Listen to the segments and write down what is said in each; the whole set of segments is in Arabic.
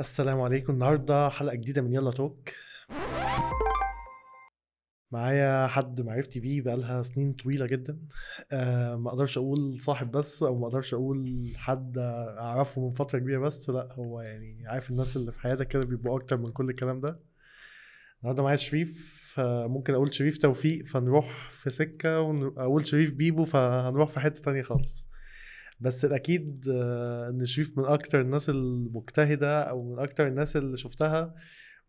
السلام عليكم. النهارده حلقة جديدة من يلا توك. معايا حد معرفتي بيه بقالها سنين طويلة جدا. أه ما أقدرش أقول صاحب بس أو ما أقدرش أقول حد اعرفه من فترة كبيرة بس لا هو يعني عارف الناس اللي في حياتك كده بيبقوا أكتر من كل الكلام ده. النهارده معايا شريف آه، ممكن أقول شريف توفيق فنروح في سكة واقول شريف بيبو فهنروح في حتة تانية خالص. بس الأكيد آه، إن شريف من أكتر الناس المجتهدة أو من أكتر الناس اللي شفتها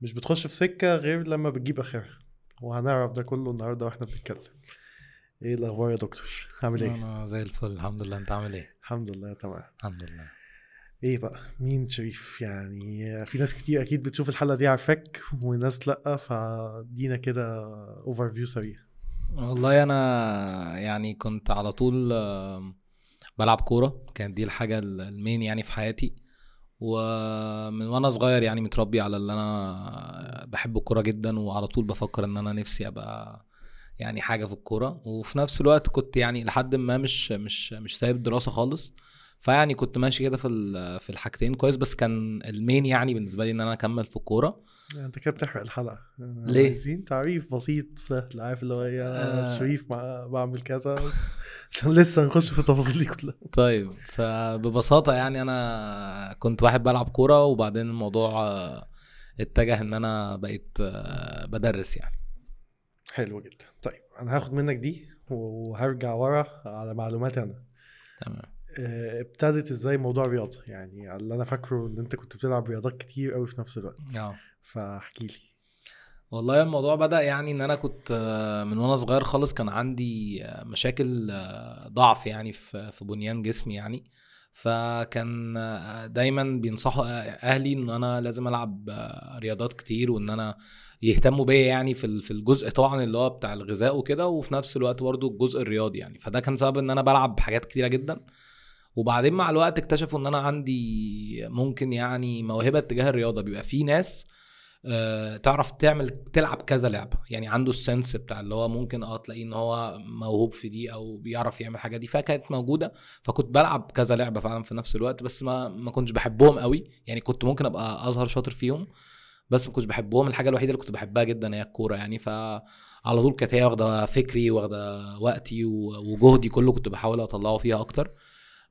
مش بتخش في سكة غير لما بتجيب آخرها. وهنعرف ده كله النهارده وإحنا بنتكلم. إيه الأخبار يا دكتور؟ عامل إيه؟ أنا زي الفل. الحمد لله. أنت عامل إيه؟ الحمد لله تمام. الحمد لله. إيه بقى؟ مين شريف؟ يعني في ناس كتير أكيد بتشوف الحلقة دي عارفاك وناس لأ فدينا كده overview سريع. والله أنا يعني كنت على طول بلعب كورة. كانت دي الحاجة ال- المين يعني في حياتي. ومن وأنا صغير يعني متربي على اللي أنا بحب الكورة جدا وعلى طول بفكر إن أنا نفسي أبقى يعني حاجة في الكورة. وفي نفس الوقت كنت يعني لحد ما مش مش مش سايب الدراسه خالص. فيعني كنت ماشي كده في في الحاجتين كويس. بس كان المين يعني بالنسبة لي إن أنا أكمل في الكورة. انت كده بتحرق الحلقة. ليه؟ عايزين تعريف بسيط سهل عارف اللي هو أنا آه. شريف مع بعمل كذا. عشان لسه نخش في التفاصيل دي كلها. طيب فببساطة يعني أنا كنت واحد بلعب كورة وبعدين الموضوع آه، اتجه إن أنا بقيت آه، بدرس يعني. حلو جدا. طيب أنا هاخد منك دي وهرجع ورا على معلوماتي أنا. تمام. ابتدت إزاي موضوع الرياضة؟ يعني اللي أنا فاكره إن أنت كنت بتلعب رياضات كتير قوي في نفس الوقت. آه. فاحكي لي. والله الموضوع بدأ يعني إن أنا كنت آه، من وأنا صغير خالص كان عندي آه، مشاكل آه، ضعف يعني في بنيان جسمي يعني. فكان دايما بينصحوا أهلي إن أنا لازم ألعب رياضات كتير وإن أنا يهتموا بيا يعني في في الجزء طبعا اللي هو بتاع الغذاء وكده. وفي نفس الوقت برضو الجزء الرياضي يعني. فده كان سبب إن أنا بلعب حاجات كتيرة جدا. وبعدين مع الوقت اكتشفوا إن أنا عندي ممكن يعني موهبة تجاه الرياضة. بيبقى في ناس تعرف تعمل تلعب كذا لعبة. يعني عنده السنس بتاع اللي هو ممكن آه تلاقيه إن هو موهوب في دي أو بيعرف يعمل حاجة دي فكانت موجودة. فكنت بلعب كذا لعبة فعلا في نفس الوقت بس ما ما كنتش بحبهم قوي. يعني كنت ممكن أبقى أظهر شاطر فيهم بس ما كنتش بحبهم. الحاجة الوحيدة اللي كنت بحبها جدا هي الكورة يعني. فعلى طول كانت هي واخدة فكري واخدة وقتي وجهدي كله كنت بحاول أطلعه فيها أكتر.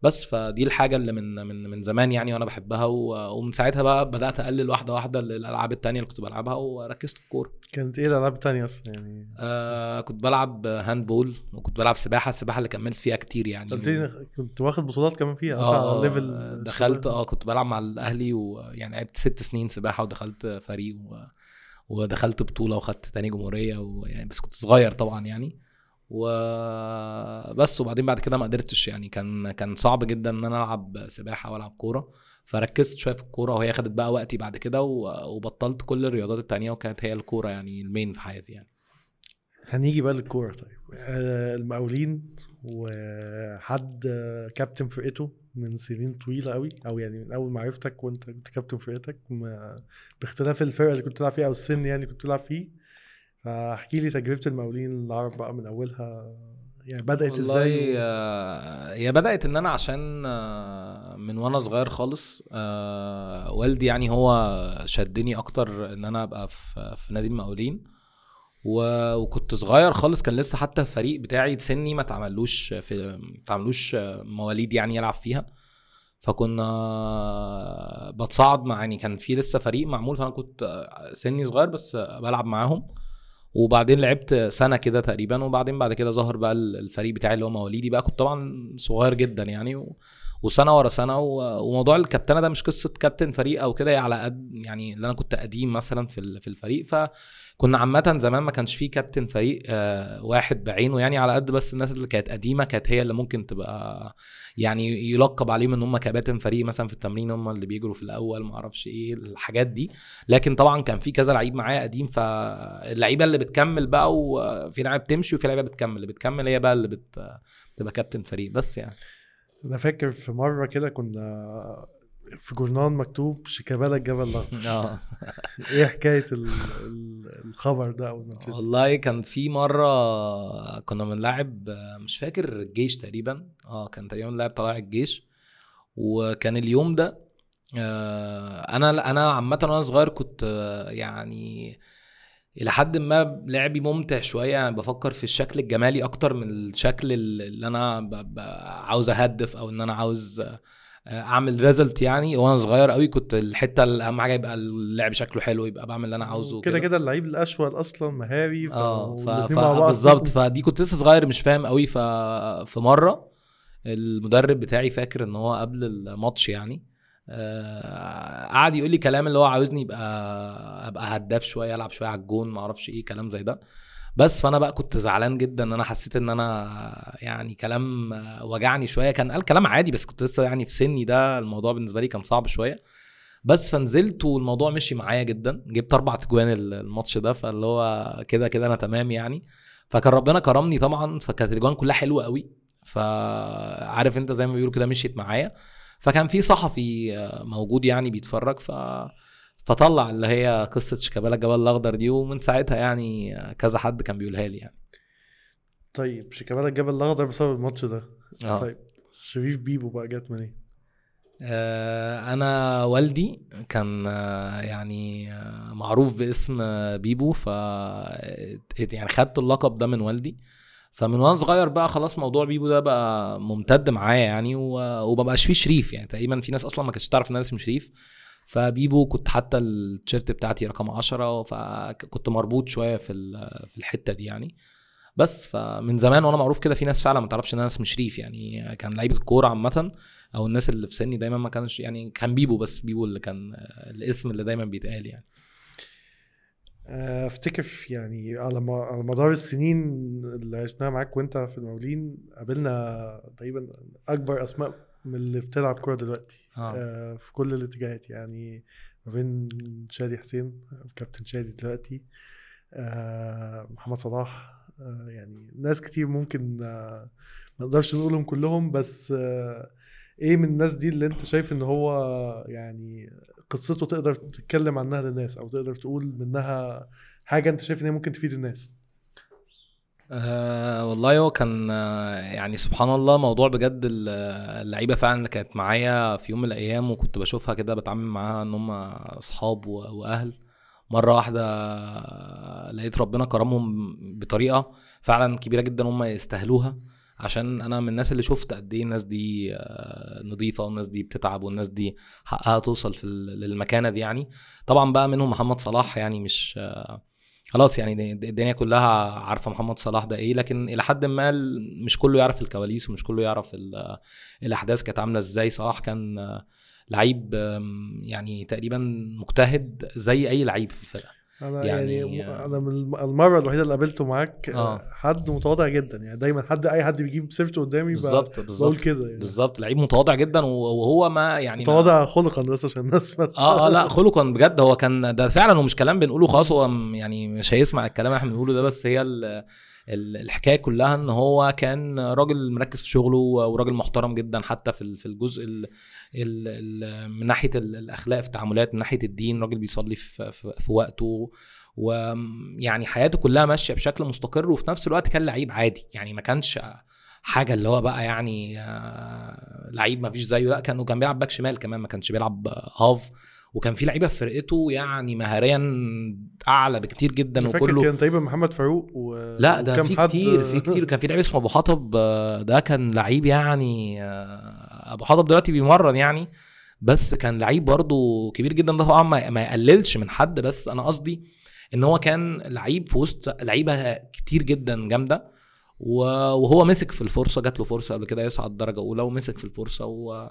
بس فدي الحاجة اللي من من من زمان يعني وأنا بحبها ومن ساعتها بقى بدأت أقلل واحدة واحدة الالعاب التانية اللي كنت بلعبها وركزت في الكورة. كانت إيه الألعاب التانية أصلا يعني؟ آه كنت بلعب handball وكنت بلعب سباحة السباحة اللي كملت فيها كتير يعني. كنت واخد بطولات كمان فيها؟ آه level دخلت آه كنت بلعب مع الأهلي ويعني لعبت ست سنين سباحة ودخلت فريق و... ودخلت بطولة وخدت تاني جمهورية ويعني بس كنت صغير طبعا يعني. وبس. وبعدين بعد كده ما قدرتش يعني كان كان صعب جدا إن أنا ألعب سباحة وألعب كورة. فركزت شوية في الكورة وهي خدت بقى وقتي بعد كده وبطلت كل الرياضات التانية وكانت هي الكورة يعني ال main في حياتي يعني. هنيجي بقى للكورة. طيب آه، المقاولين وحد كابتن فرقته من سنين طويلة قوي أو يعني من أول ما عرفتك وأنت كنت كابتن فرقتك باختلاف الفرقة اللي كنت بتلعب فيها أو السن يعني كنت بتلعب فيه فاحكي لي تجربة المقاولين العرب بقى من أولها. يعني بدأت والله إزاي؟ آه، هي بدأت إن أنا عشان آه، من وأنا صغير خالص آه، والدي يعني هو شدني أكتر إن أنا أبقى في في نادي المقاولين. و- وكنت صغير خالص كان لسه حتى الفريق بتاعي سني ما اتعملوش في ما اتعملوش مواليد يعني يلعب فيها. فكنا بتصعد مع يعني كان في لسه فريق معمول فأنا كنت سني صغير بس بلعب معاهم. وبعدين لعبت سنة كده تقريبا وبعدين بعد كده ظهر بقى الفريق بتاعي اللي هو مواليدي بقى. كنت طبعا صغير جدا يعني و... وسنة ورا سنة و... وموضوع الكابتنة ده مش قصة كابتن فريق أو كده على قد يعني اللي أنا كنت قديم مثلا في في الفريق. فكنا عامة زمان ما كانش فيه كابتن فريق آه، واحد بعينه يعني على قد بس الناس اللي كانت قديمة كانت هي اللي ممكن تبقى يعني يلقب عليهم إن هم كباتن فريق مثلا في التمرين هم اللي بيجروا في الأول ما أعرفش إيه الحاجات دي. لكن طبعا كان في كذا لعيب معايا قديم فاللعيبة اللي بتكمل بقى وفي لعيبة بتمشي وفي لعيبة بتكمل اللي بتكمل هي بقى اللي بت بتبقى كابتن فريق بس يعني. أنا فاكر في مرة كده كنا في جورنال مكتوب شيكابالا الجبل الاخضر آه. إيه حكاية ال- ال- الخبر ده أو؟ والله كان في مرة كنا بنلعب مش فاكر الجيش تقريبا. آه كان تقريبا لاعب طلائع الجيش. وكان اليوم ده آه، أنا أنا عامة وأنا صغير كنت آه، يعني إلى حد ما لعبي ممتع شوية. يعني بفكر في الشكل الجمالي أكتر من الشكل اللي أنا عاوز أهدف أو إن أنا عاوز آه، أعمل ريزلت يعني. وأنا صغير قوي كنت الحتة اللي أهم حاجة يبقى اللعب شكله حلو يبقى بعمل اللي أنا عاوزه كده كده اللعيب الاشول أصلا مهاري. آه ف... ف... بعض بالظبط. فدي كنت لسه صغير مش فاهم قوي ف... في مرة المدرب بتاعي فاكر إن هو قبل الماتش يعني آه، قعد يقول لي كلام اللي هو عاوزني يبقى أبقى هداف شوية ألعب شوية على الجون ما أعرفش إيه كلام زي ده. بس فانا بقى كنت زعلان جدا إن أنا حسيت إن أنا يعني كلام وجعني شوية. كان قال كلام عادي بس كنت لسه يعني في سني ده الموضوع بالنسبة لي كان صعب شوية. بس فنزلت والموضوع مشي معايا جدا. جبت أربع تجوان الماتش ده فاللي هو كده كده أنا تمام يعني. فكان ربنا كرمني طبعا فكانت الأجوان كلها حلوة قوي. فعارف أنت زي ما بيقولوا كده مشيت معايا. فكان في صحفي موجود يعني بيتفرج ف فطلع اللي هي قصة شيكابالا الجبل الأخضر دي ومن ساعتها يعني كذا حد كان بيقولها لي يعني. طيب شيكابالا الجبل الأخضر بسبب الماتش ده. آه. طيب شريف بيبو بقى جت منين؟ آه، أنا والدي كان آه، يعني آه، معروف باسم آه، بيبو ف يعني خدت اللقب ده من والدي. فمن وأنا صغير بقى خلاص موضوع بيبو ده بقى ممتد معايا يعني ومبقاش فيه شريف يعني. تقريبا في ناس أصلا ما كانتش تعرف إن أنا اسمي شريف. فبيبو كنت حتى التيشيرت بتاعتي رقم 10 فكنت مربوط شوية في في الحتة دي يعني. بس فمن زمان وأنا معروف كده في ناس فعلا ما تعرفش إن أنا اسمي شريف يعني كان لعيبة الكوره عامة أو الناس اللي في سني دايما ما كانش يعني كان بيبو بس بيبو اللي كان الاسم اللي دايما بيتقال يعني. آه، أفتكر يعني على مدار السنين اللي عشناها معاك وأنت في المقاولين قابلنا تقريبا أكبر أسماء من اللي بتلعب كورة دلوقتي آه. آه، في كل الاتجاهات يعني ما بين شادي حسين كابتن شادي دلوقتي آه، محمد صلاح آه، يعني ناس كتير ممكن آه، ما نقدرش نقولهم كلهم بس آه، إيه من الناس دي اللي انت شايف ان هو يعني قصته تقدر تتكلم عنها للناس أو تقدر تقول منها حاجة انت شايف ان هي ممكن تفيد الناس أه والله هو كان آه، يعني سبحان الله موضوع بجد ال- اللعيبة فعلا اللي كانت معايا في يوم من الأيام وكنت بشوفها كده بتعامل معاها إن هم أصحاب وأهل. مرة واحدة لقيت ربنا كرمهم بطريقة فعلا كبيرة جدا هم يستاهلوها عشان أنا من الناس اللي شفت قد إيه الناس دي آه، نظيفة والناس دي بتتعب والناس دي حقها توصل في للمكانة دي يعني. طبعا بقى منهم محمد صلاح يعني مش آه، خلاص يعني الدنيا كلها عارفة محمد صلاح ده إيه لكن إلى حد ما مش كله يعرف الكواليس ومش كله يعرف ال- الأحداث كانت عاملة إزاي. صلاح كان لعيب يعني تقريبا مجتهد زي أي لعيب في الفرقة. أنا يعني- يعني, أنا من الم- المرة الوحيدة اللي قابلته معاك آه. آه. حد متواضع جدا يعني دايما حد أي حد بيجيب سيرته قدامي بالظبط بقول كده يعني بالظبط لعيب متواضع جدا وهو ما يعني ما- متواضع خلقا بس عشان الناس ما آه آه لا خلقا بجد هو كان ده فعلا ومش كلام بنقوله خلاص هو يعني مش هيسمع الكلام اللي إحنا بنقوله ده بس هي ال ال- الحكاية كلها إن هو كان راجل مركز في شغله وراجل محترم جدا حتى في في الجزء ال ال من ناحية ال- الأخلاق في التعاملات من ناحية الدين راجل بيصلي في, في, في وقته ويعني حياته كلها ماشية بشكل مستقر وفي نفس الوقت كان لعيب عادي. يعني ما كانش حاجة اللي هو بقى يعني آه، لعيب ما فيش زيه لا كان كان بيلعب باك شمال كمان ما كانش بيلعب هاف. وكان في لعيبة في فرقته يعني مهاريا أعلى بكتير جدا وكله كان تقريبا محمد فاروق و... لا ده في كتير في كتير. كان في لعيب اسمه أبو حطب آه، ده كان لعيب يعني آه، أبو حطب دلوقتي بيمرن يعني بس كان لعيب برضه كبير جدا ده طبعا ما يقللش من حد بس أنا قصدي إن هو كان لعيب في وسط لعيبة كتير جدا جامدة وهو مسك في الفرصة جات له فرصة قبل كده يصعد درجة أولى ومسك في الفرصة و...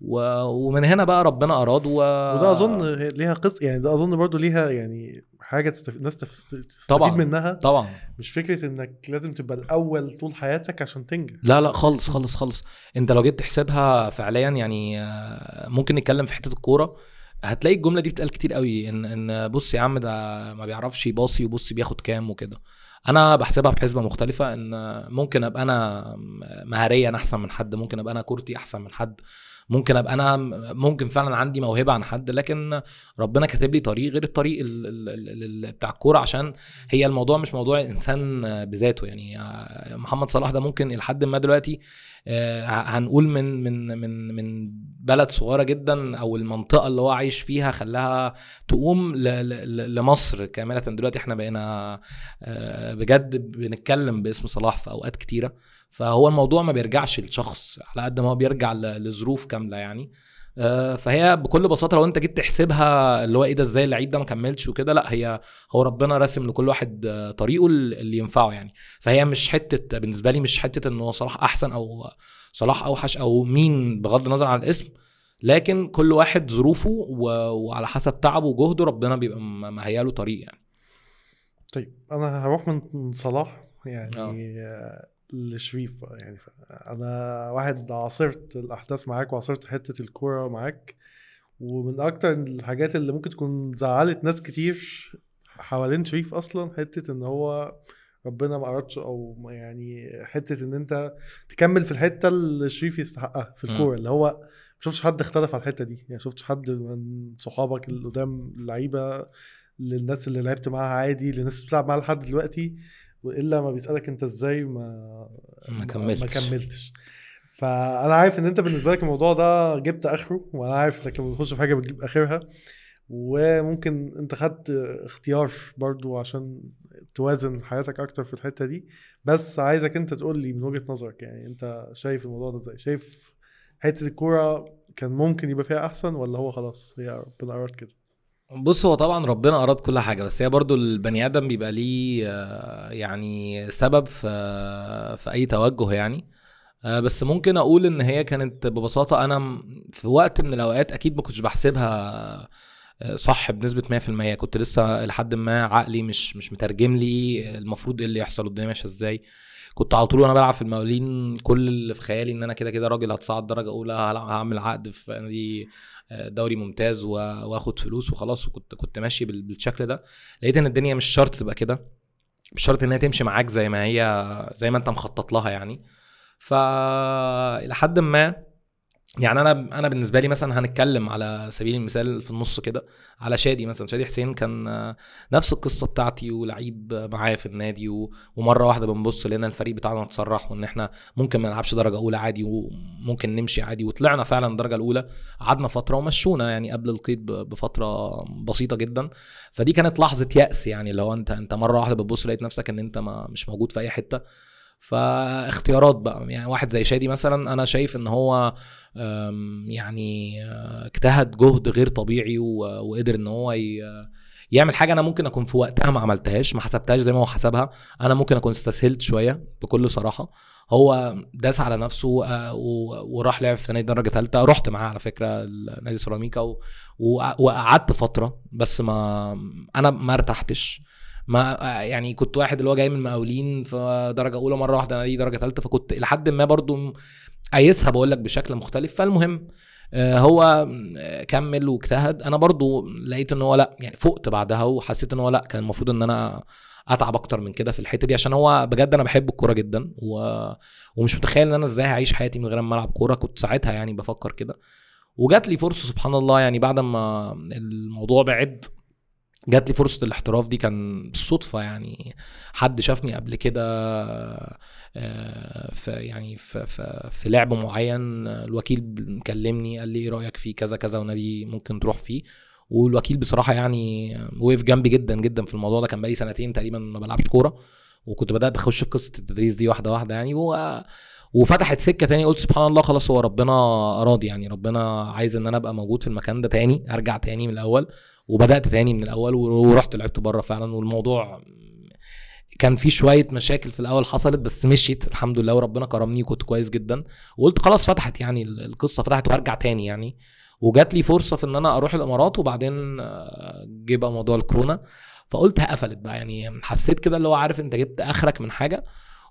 و... ومن هنا بقى ربنا أراد و... وده أظن ليها قصة يعني ده أظن برضو ليها يعني حاجة تستفيد الناس تف- تستفيد طبعاً. منها. طبعا. مش فكرة إنك لازم تبقى الأول طول حياتك عشان تنجح. لا لا خالص خالص خالص. أنت لو جيت تحسبها فعليا يعني آه، ممكن نتكلم في حتة الكورة. هتلاقي الجملة دي بتقال كتير قوي ان إن بص يا عم ده ما بيعرفش يباصي وبص بياخد كام وكده. أنا بحسبها بحسبة مختلفة إن ممكن أبقى أنا مهاريا أحسن من حد ممكن أبقى أنا كورتي أحسن من حد. ممكن أبقى أنا ممكن فعلا عندي موهبة عن حد لكن ربنا كاتب لي طريق غير الطريق ال ال ال ال بتاع الكورة عشان هي الموضوع مش موضوع الإنسان بذاته. يعني محمد صلاح ده ممكن لحد ما دلوقتي هنقول من من من من بلد صغيرة جدا أو المنطقة اللي هو عايش فيها خلاها تقوم لمصر كاملة. دلوقتي إحنا بقينا آه، بجد بنتكلم باسم صلاح في أوقات كتيرة. فهو الموضوع ما بيرجعش لشخص على قد ما هو بيرجع لظروف كاملة يعني. آه، فهي بكل بساطة لو انت جيت تحسبها اللي هو إيه ده إزاي اللعيب ده ما كملش وكده لا هي هو ربنا راسم لكل واحد طريقه اللي ينفعه يعني فهي مش حتة بالنسبة لي مش حتة ان هو صلاح احسن أو صلاح اوحش أو مين بغض النظر عن الاسم لكن كل واحد ظروفه وعلى حسب تعبه وجهده ربنا بيبقى مهيأ له طريق يعني طيب أنا هروح من صلاح يعني أوه. لشريف يعني أنا واحد عاصرت الأحداث معاك وعاصرت حتة الكورة معاك ومن أكتر الحاجات اللي ممكن تكون زعلت ناس كتير حوالين شريف أصلا حتة إن هو ربنا ما أردش أو يعني حتة إن أنت تكمل في الحتة اللي شريف يستحقها في الكورة اللي هو ما شفتش حد اختلف على الحتة دي يعني شفتش حد من صحابك اللي قدام اللعيبة للناس اللي لعبت معاها عادي للناس اللي بتلعب معاها لحد دلوقتي وإلا ما بيسألك أنت إزاي ما ما كملتش. ما كملتش. فأنا عارف إن أنت بالنسبة لك الموضوع ده جبت آخره وأنا عارف إنك لما بتخش في حاجة بتجيب آخرها وممكن أنت خدت اختيار برضو عشان توازن حياتك أكتر في الحتة دي. بس عايزك أنت تقول لي من وجهة نظرك يعني أنت شايف الموضوع ده إزاي؟ شايف حتة الكورة كان ممكن يبقى فيها أحسن ولا هو خلاص هي ربنا اراد كده؟ بص هو طبعا ربنا أراد كل حاجة بس هي برضو البني آدم بيبقى ليه آه، يعني سبب في في أي توجه يعني. آه، بس ممكن أقول إن هي كانت ببساطة أنا في وقت من الأوقات أكيد ما كنتش بحسبها آه، صح بنسبة 100% كنت لسه لحد ما عقلي مش مش مترجم لي المفروض إيه اللي يحصل قدامي ماشية إزاي. كنت على طول وأنا بلعب في المقاولين كل اللي في خيالي إن أنا كده كده راجل هتصعد درجة أولى هعمل عقد في نادي دوري ممتاز واخد فلوس وخلاص وكنت كنت ماشي بالشكل ده. لقيت إن الدنيا مش شرط تبقى كده. مش شرط ان هي تمشي معاك زي ما هي زي ما أنت مخطط لها يعني. فإلى حد ما يعني أنا أنا بالنسبة لي مثلا هنتكلم على سبيل المثال في النص كده على شادي مثلا. شادي حسين كان نفس القصة بتاعتي ولعيب معايا في النادي ومرة واحدة بنبص لقينا الفريق بتاعنا اتسرح وإن إحنا ممكن ما نلعبش درجة أولى عادي وممكن نمشي عادي. وطلعنا فعلا الدرجه الأولى قعدنا فترة ومشونا يعني قبل القيد بفترة بسيطة جدا. فدي كانت لحظة يأس يعني لو أنت أنت مرة واحدة بتبص لقيت نفسك إن أنت ما مش موجود في أي حتة. فاختيارات بقى. يعني واحد زي شادي مثلا أنا شايف إن هو يعني آه، اجتهد جهد غير طبيعي وقدر إن هو يعمل حاجة أنا ممكن أكون في وقتها ما عملتهاش ما حسبتهاش زي ما هو حسبها. أنا ممكن أكون استسهلت شوية بكل صراحة. هو داس على نفسه آه، وراح لعب في نادي درجة ثالثه رحت معاه على فكرة نادي سيراميكا وقعدت فترة بس ما أنا ما ارتحتش. ما يعني كنت واحد اللي هو جاي من المقاولين في درجه أولى مرة واحدة نادي درجة ثالثه فكنت إلى حد ما برضو قايسها بقول لك بشكل مختلف. فالمهم آه، هو كمل واجتهد. أنا برضو لقيت إن هو لأ يعني فقت بعدها وحسيت إن هو لأ كان المفروض إن أنا أتعب أكتر من كده في الحتة دي عشان هو بجد أنا بحب الكورة جدا و... ومش متخيل إن أنا إزاي هعيش حياتي من غير ما ألعب كورة. كنت ساعتها يعني بفكر كده. وجات لي فرصة سبحان الله يعني بعد ما الموضوع بعد جات لي فرصة الاحتراف دي كان بالصدفة يعني. حد شافني قبل كده آه، في يعني في, في, في لعب معين الوكيل كلمني قال لي إيه رأيك فيه كذا كذا ونادي ممكن تروح فيه. والوكيل بصراحة يعني وقف جنبي جدا جدا في الموضوع ده. كان بقالي سنتين تقريبا ما بلعبش كورة وكنت بدأت أخش في قصة التدريس دي واحدة واحدة يعني. و وفتحت سكة تاني قلت سبحان الله خلاص هو ربنا اراد يعني. ربنا عايز إن أنا أبقى موجود في المكان ده تاني أرجع تاني من الأول. وبدأت تاني من الأول ورحت لعبت بره فعلا والموضوع كان في شوية مشاكل في الأول حصلت بس مشيت الحمد لله وربنا كرمني وكنت كويس جدا. وقلت خلاص فتحت يعني القصة فتحت وهرجع تاني يعني. وجات لي فرصة في إن أنا أروح الإمارات وبعدين آه، جه بقى موضوع الكورونا. فقلت قفلت بقى يعني حسيت كده اللي هو عارف أنت جبت آخرك من حاجة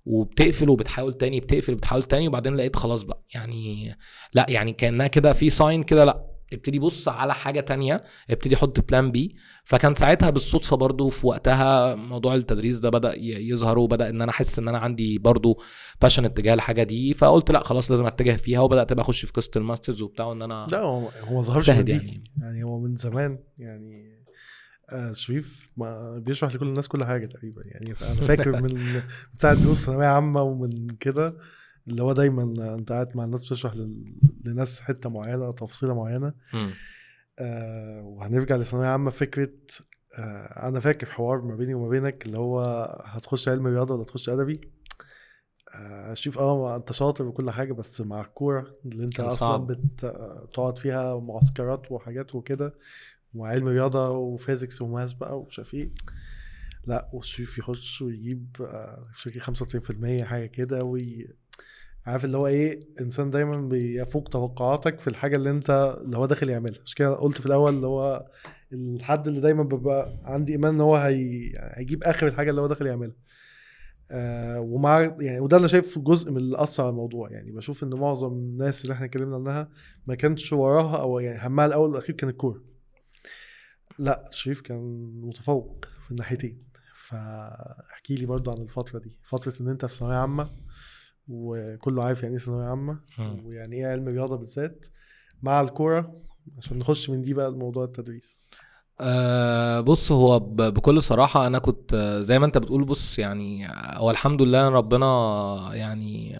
وبتقفل وبتحاول تاني بتقفل وبتحاول تاني وبعدين لقيت خلاص بقى يعني لا يعني كأنها كده في sign كده لا. ابتدي بص على حاجة تانية ابتدي حط plan B فكان ساعتها بالصدفة برضو في وقتها موضوع التدريس ده بدأ يظهر وبدأ إن أنا أحس إن أنا عندي برضو passion اتجاه الحاجة دي فقلت لأ خلاص لازم أتجه فيها وبدأت بقى أخش في قصه ال master's وبتاع وإن أنا لا هو هو ما ظهرش يعني. يعني. يعني هو من زمان يعني آه شريف ما بيشرح لكل الناس كل حاجة تقريبا يعني أنا فاكر من من ساعة دروس ثانوية عامة ومن كده اللي هو دايما أنت قاعد مع الناس بتشرح لل- لناس حتة معينة تفصيلة معينة. آه وهنرجع لثانوية عامة فكرة آه أنا فاكر حوار ما بيني وما بينك اللي هو هتخش علم رياضة ولا تخش أدبي؟ آه شوف آه أنت شاطر وكل حاجة بس مع الكورة اللي أنت أصلا بتقعد فيها معسكرات وحاجات وكده ومع علم رياضة و physics و math بقى ومش عارف إيه. لا وشريف يخش ويجيب آه، مش فاكر 95% حاجة كده وي... عارف اللي هو إيه؟ انسان دايما بيفوق توقعاتك في الحاجة اللي أنت اللي هو داخل يعملها. عشان كده قلت في الأول اللي هو الحد اللي دايما ببقى عندي إيمان إن هو هي... هيجيب آخر الحاجة اللي هو داخل يعملها. آه ومع يعني وده اللي شايف جزء من اللي أثر على الموضوع. يعني بشوف إن معظم الناس اللي إحنا اتكلمنا عنها ما كانش وراها أو يعني همها الأول والأخير كان الكوره لا شريف كان متفوق في الناحيتين. فاحكي لي برضو عن الفترة دي. فترة إن أنت في ثانوية عامة وكله عارف يعني إيه ثانوية عامة. ويعني إيه علم رياضه بالذات. مع الكورة عشان نخش من دي بقى لموضوع التدريس. أه بص هو بكل صراحة أنا كنت آه، زي ما أنت بتقول بص يعني هو الحمد لله ربنا يعني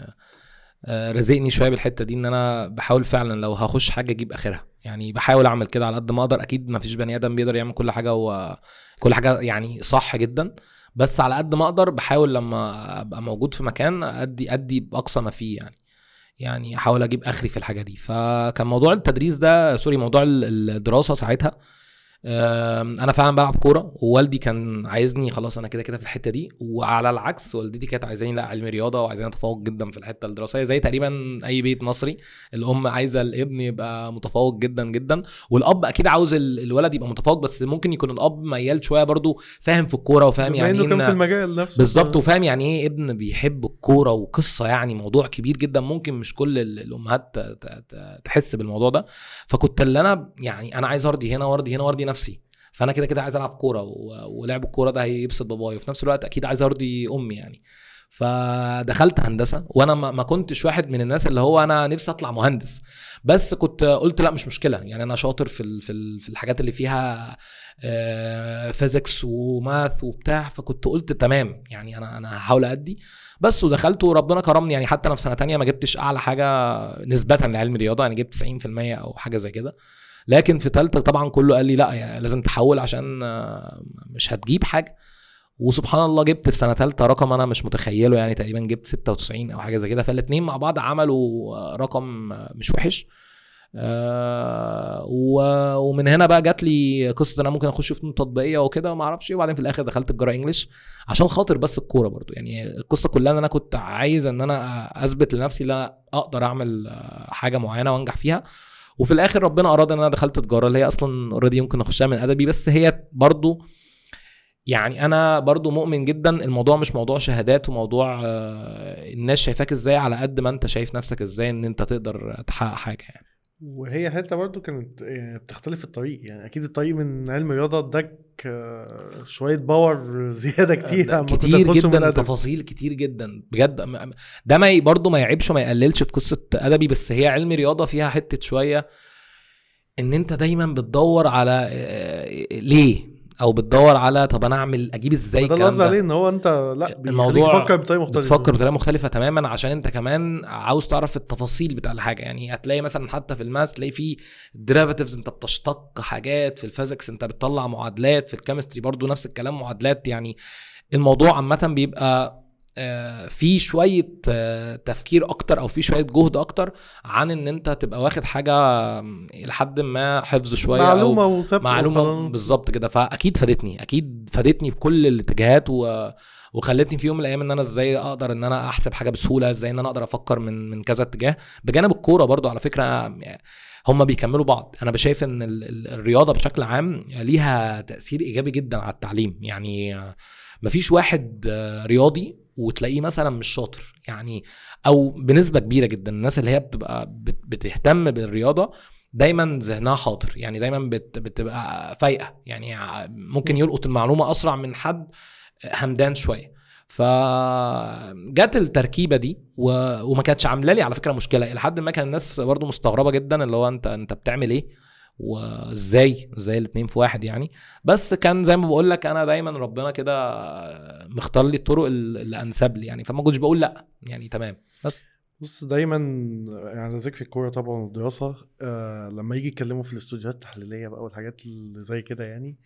آه، رزقني شوية بالحتة دي إن أنا بحاول فعلا لو هخش حاجة أجيب آخرها. يعني بحاول أعمل كده على قد ما أقدر. أكيد ما فيش بني آدم بيقدر يعمل كل حاجة هو كل حاجة يعني صح جدا. بس على قد ما أقدر بحاول لما أبقى موجود في مكان أدي أدي بأقصى ما فيه يعني. يعني احاول أجيب اخري في الحاجة دي. فكان موضوع التدريس ده سوري موضوع ال- الدراسة ساعتها أنا فعلا بلعب كورة ووالدي كان عايزني خلاص أنا كده كده في الحتة دي وعلى العكس والدتي كانت عايزاني لأ علم رياضة وعايزاني أتفوق جدا في الحتة الدراسية زي تقريبا أي بيت مصري الأم عايزة الابن يبقى متفوق جدا جدا والأب أكيد عاوز ال- الولد يبقى متفوق بس ممكن يكون الأب ميال شوية برضو فاهم في الكورة وفاهم يعني إنه كان في المجال نفسه بالظبط وفاهم يعني إيه ابن بيحب الكورة وقصة يعني موضوع كبير جدا ممكن مش كل ال- الأمهات تحس بالموضوع ده فكنت اللي أنا يعني أنا عايز أرضي هنا وأرضي هنا وأرضي نفسي. فأنا كده كده عايز ألعب كورة ولعب الكورة ده هيبسط بابايا. وفي نفس الوقت أكيد عايز أرضي أمي يعني. فدخلت هندسة وأنا ما كنتش واحد من الناس اللي هو أنا نفسي أطلع مهندس. بس كنت قلت لا مش مشكلة. يعني أنا شاطر في في ال- في الحاجات اللي فيها فيزيكس وماث وبتاع. فكنت قلت تمام. يعني أنا أنا هحاول ادي بس ودخلت وربنا كرمني. يعني حتى أنا في سنة تانية ما جبتش أعلى حاجة نسبه لعلم الرياضه يعني جبت 90% أو حاجة زي كده. لكن في ثالثه طبعا كله قال لي لا يعني لازم تحول عشان آه، مش هتجيب حاجة. وسبحان الله جبت في سنة ثالثه رقم أنا مش متخيله يعني تقريبا جبت 96 أو حاجة زي كده. فالاثنين مع بعض عملوا آه، رقم مش وحش. آه ومن هنا بقى جات لي قصة إن أنا ممكن أخش فنون تطبيقية وكده وما أعرفش إيه. وبعدين في الآخر دخلت الجرا انجلش عشان خاطر بس الكورة برضو. يعني القصة كلها إن أنا كنت عايز إن أنا أثبت لنفسي إن أنا أقدر أعمل آه، حاجة معينة وأنجح فيها. وفي الآخر ربنا أراد إن أنا دخلت تجارة اللي هي أصلا اوريدي ممكن أخشها من أدبي بس هي برضو يعني أنا برضو مؤمن جدا الموضوع مش موضوع شهادات وموضوع آه، الناس شايفاك إزاي على قد ما أنت شايف نفسك إزاي إن أنت تقدر تحقق حاجة يعني. وهي حتة برضو كانت يعني بتختلف الطريق يعني أكيد الطريق من علم رياضه اداك آه، شوية باور زيادة كتير كتير جدا. تفاصيل كتير جدا بجد ده ما برضه ما يعيبش وما يقللش في قصة أدبي بس هي علم رياضة فيها حتة شوية إن أنت دايما بتدور على آه، ليه أو بتدور على طب أنا أعمل أجيب إزاي ده الكلام قصدي ده؟ عليه إن هو أنت لأ الموضوع تفكر بطريقة مختلفة. بتفكر بطريقة مختلفة تماما عشان أنت كمان عاوز تعرف التفاصيل بتاع الحاجة. يعني هتلاقي مثلا حتى في ال math تلاقي في derivatives أنت بتشتق حاجات في ال physics أنت بتطلع معادلات في ال chemistry برضو نفس الكلام معادلات يعني. الموضوع عامة بيبقى في شوية آه، تفكير أكتر أو في شوية جهد أكتر عن إن أنت تبقى واخد حاجة لحد ما حفظ شوية أو معلومة وثابته معلومة. بالظبط كده. فأكيد فادتني أكيد فادتني بكل الاتجاهات و... وخلتني في يوم من الأيام إن أنا إزاي أقدر إن أنا أحسب حاجة بسهولة إزاي إن أنا أقدر أفكر من من كذا اتجاه. بجانب الكورة برضو على فكرة هم بيكملوا بعض. أنا بشايف إن ال- ال- الرياضة بشكل عام ليها تأثير إيجابي جدا على التعليم. يعني مفيش واحد آه، رياضي وتلاقيه مثلا مش شاطر. يعني أو بنسبة كبيرة جدا الناس اللي هي بتبقى بت- بتهتم بالرياضة دايما ذهنها حاضر. يعني دايما بت بتبقى فايقة. يعني ممكن يلقط المعلومة أسرع من حد همدان شوية. فجت التركيبة دي و... وما كانتش عاملة لي على فكرة مشكلة. إلى حد ما كان الناس برضو مستغربة جدا اللي هو أنت أنت بتعمل إيه؟ وازاي إزاي الاتنين في واحد يعني. بس كان زي ما بقول لك أنا دايما ربنا كده مختار لي الطرق ال- اللي انسب لي يعني. فما كنتش بقول لأ يعني تمام. بس. بص دايما يعني ذكر الكورة طبعا والدراسة آه لما يجي يتكلموا في الاستوديوهات التحليلية بقى والحاجات اللي زي كده يعني آه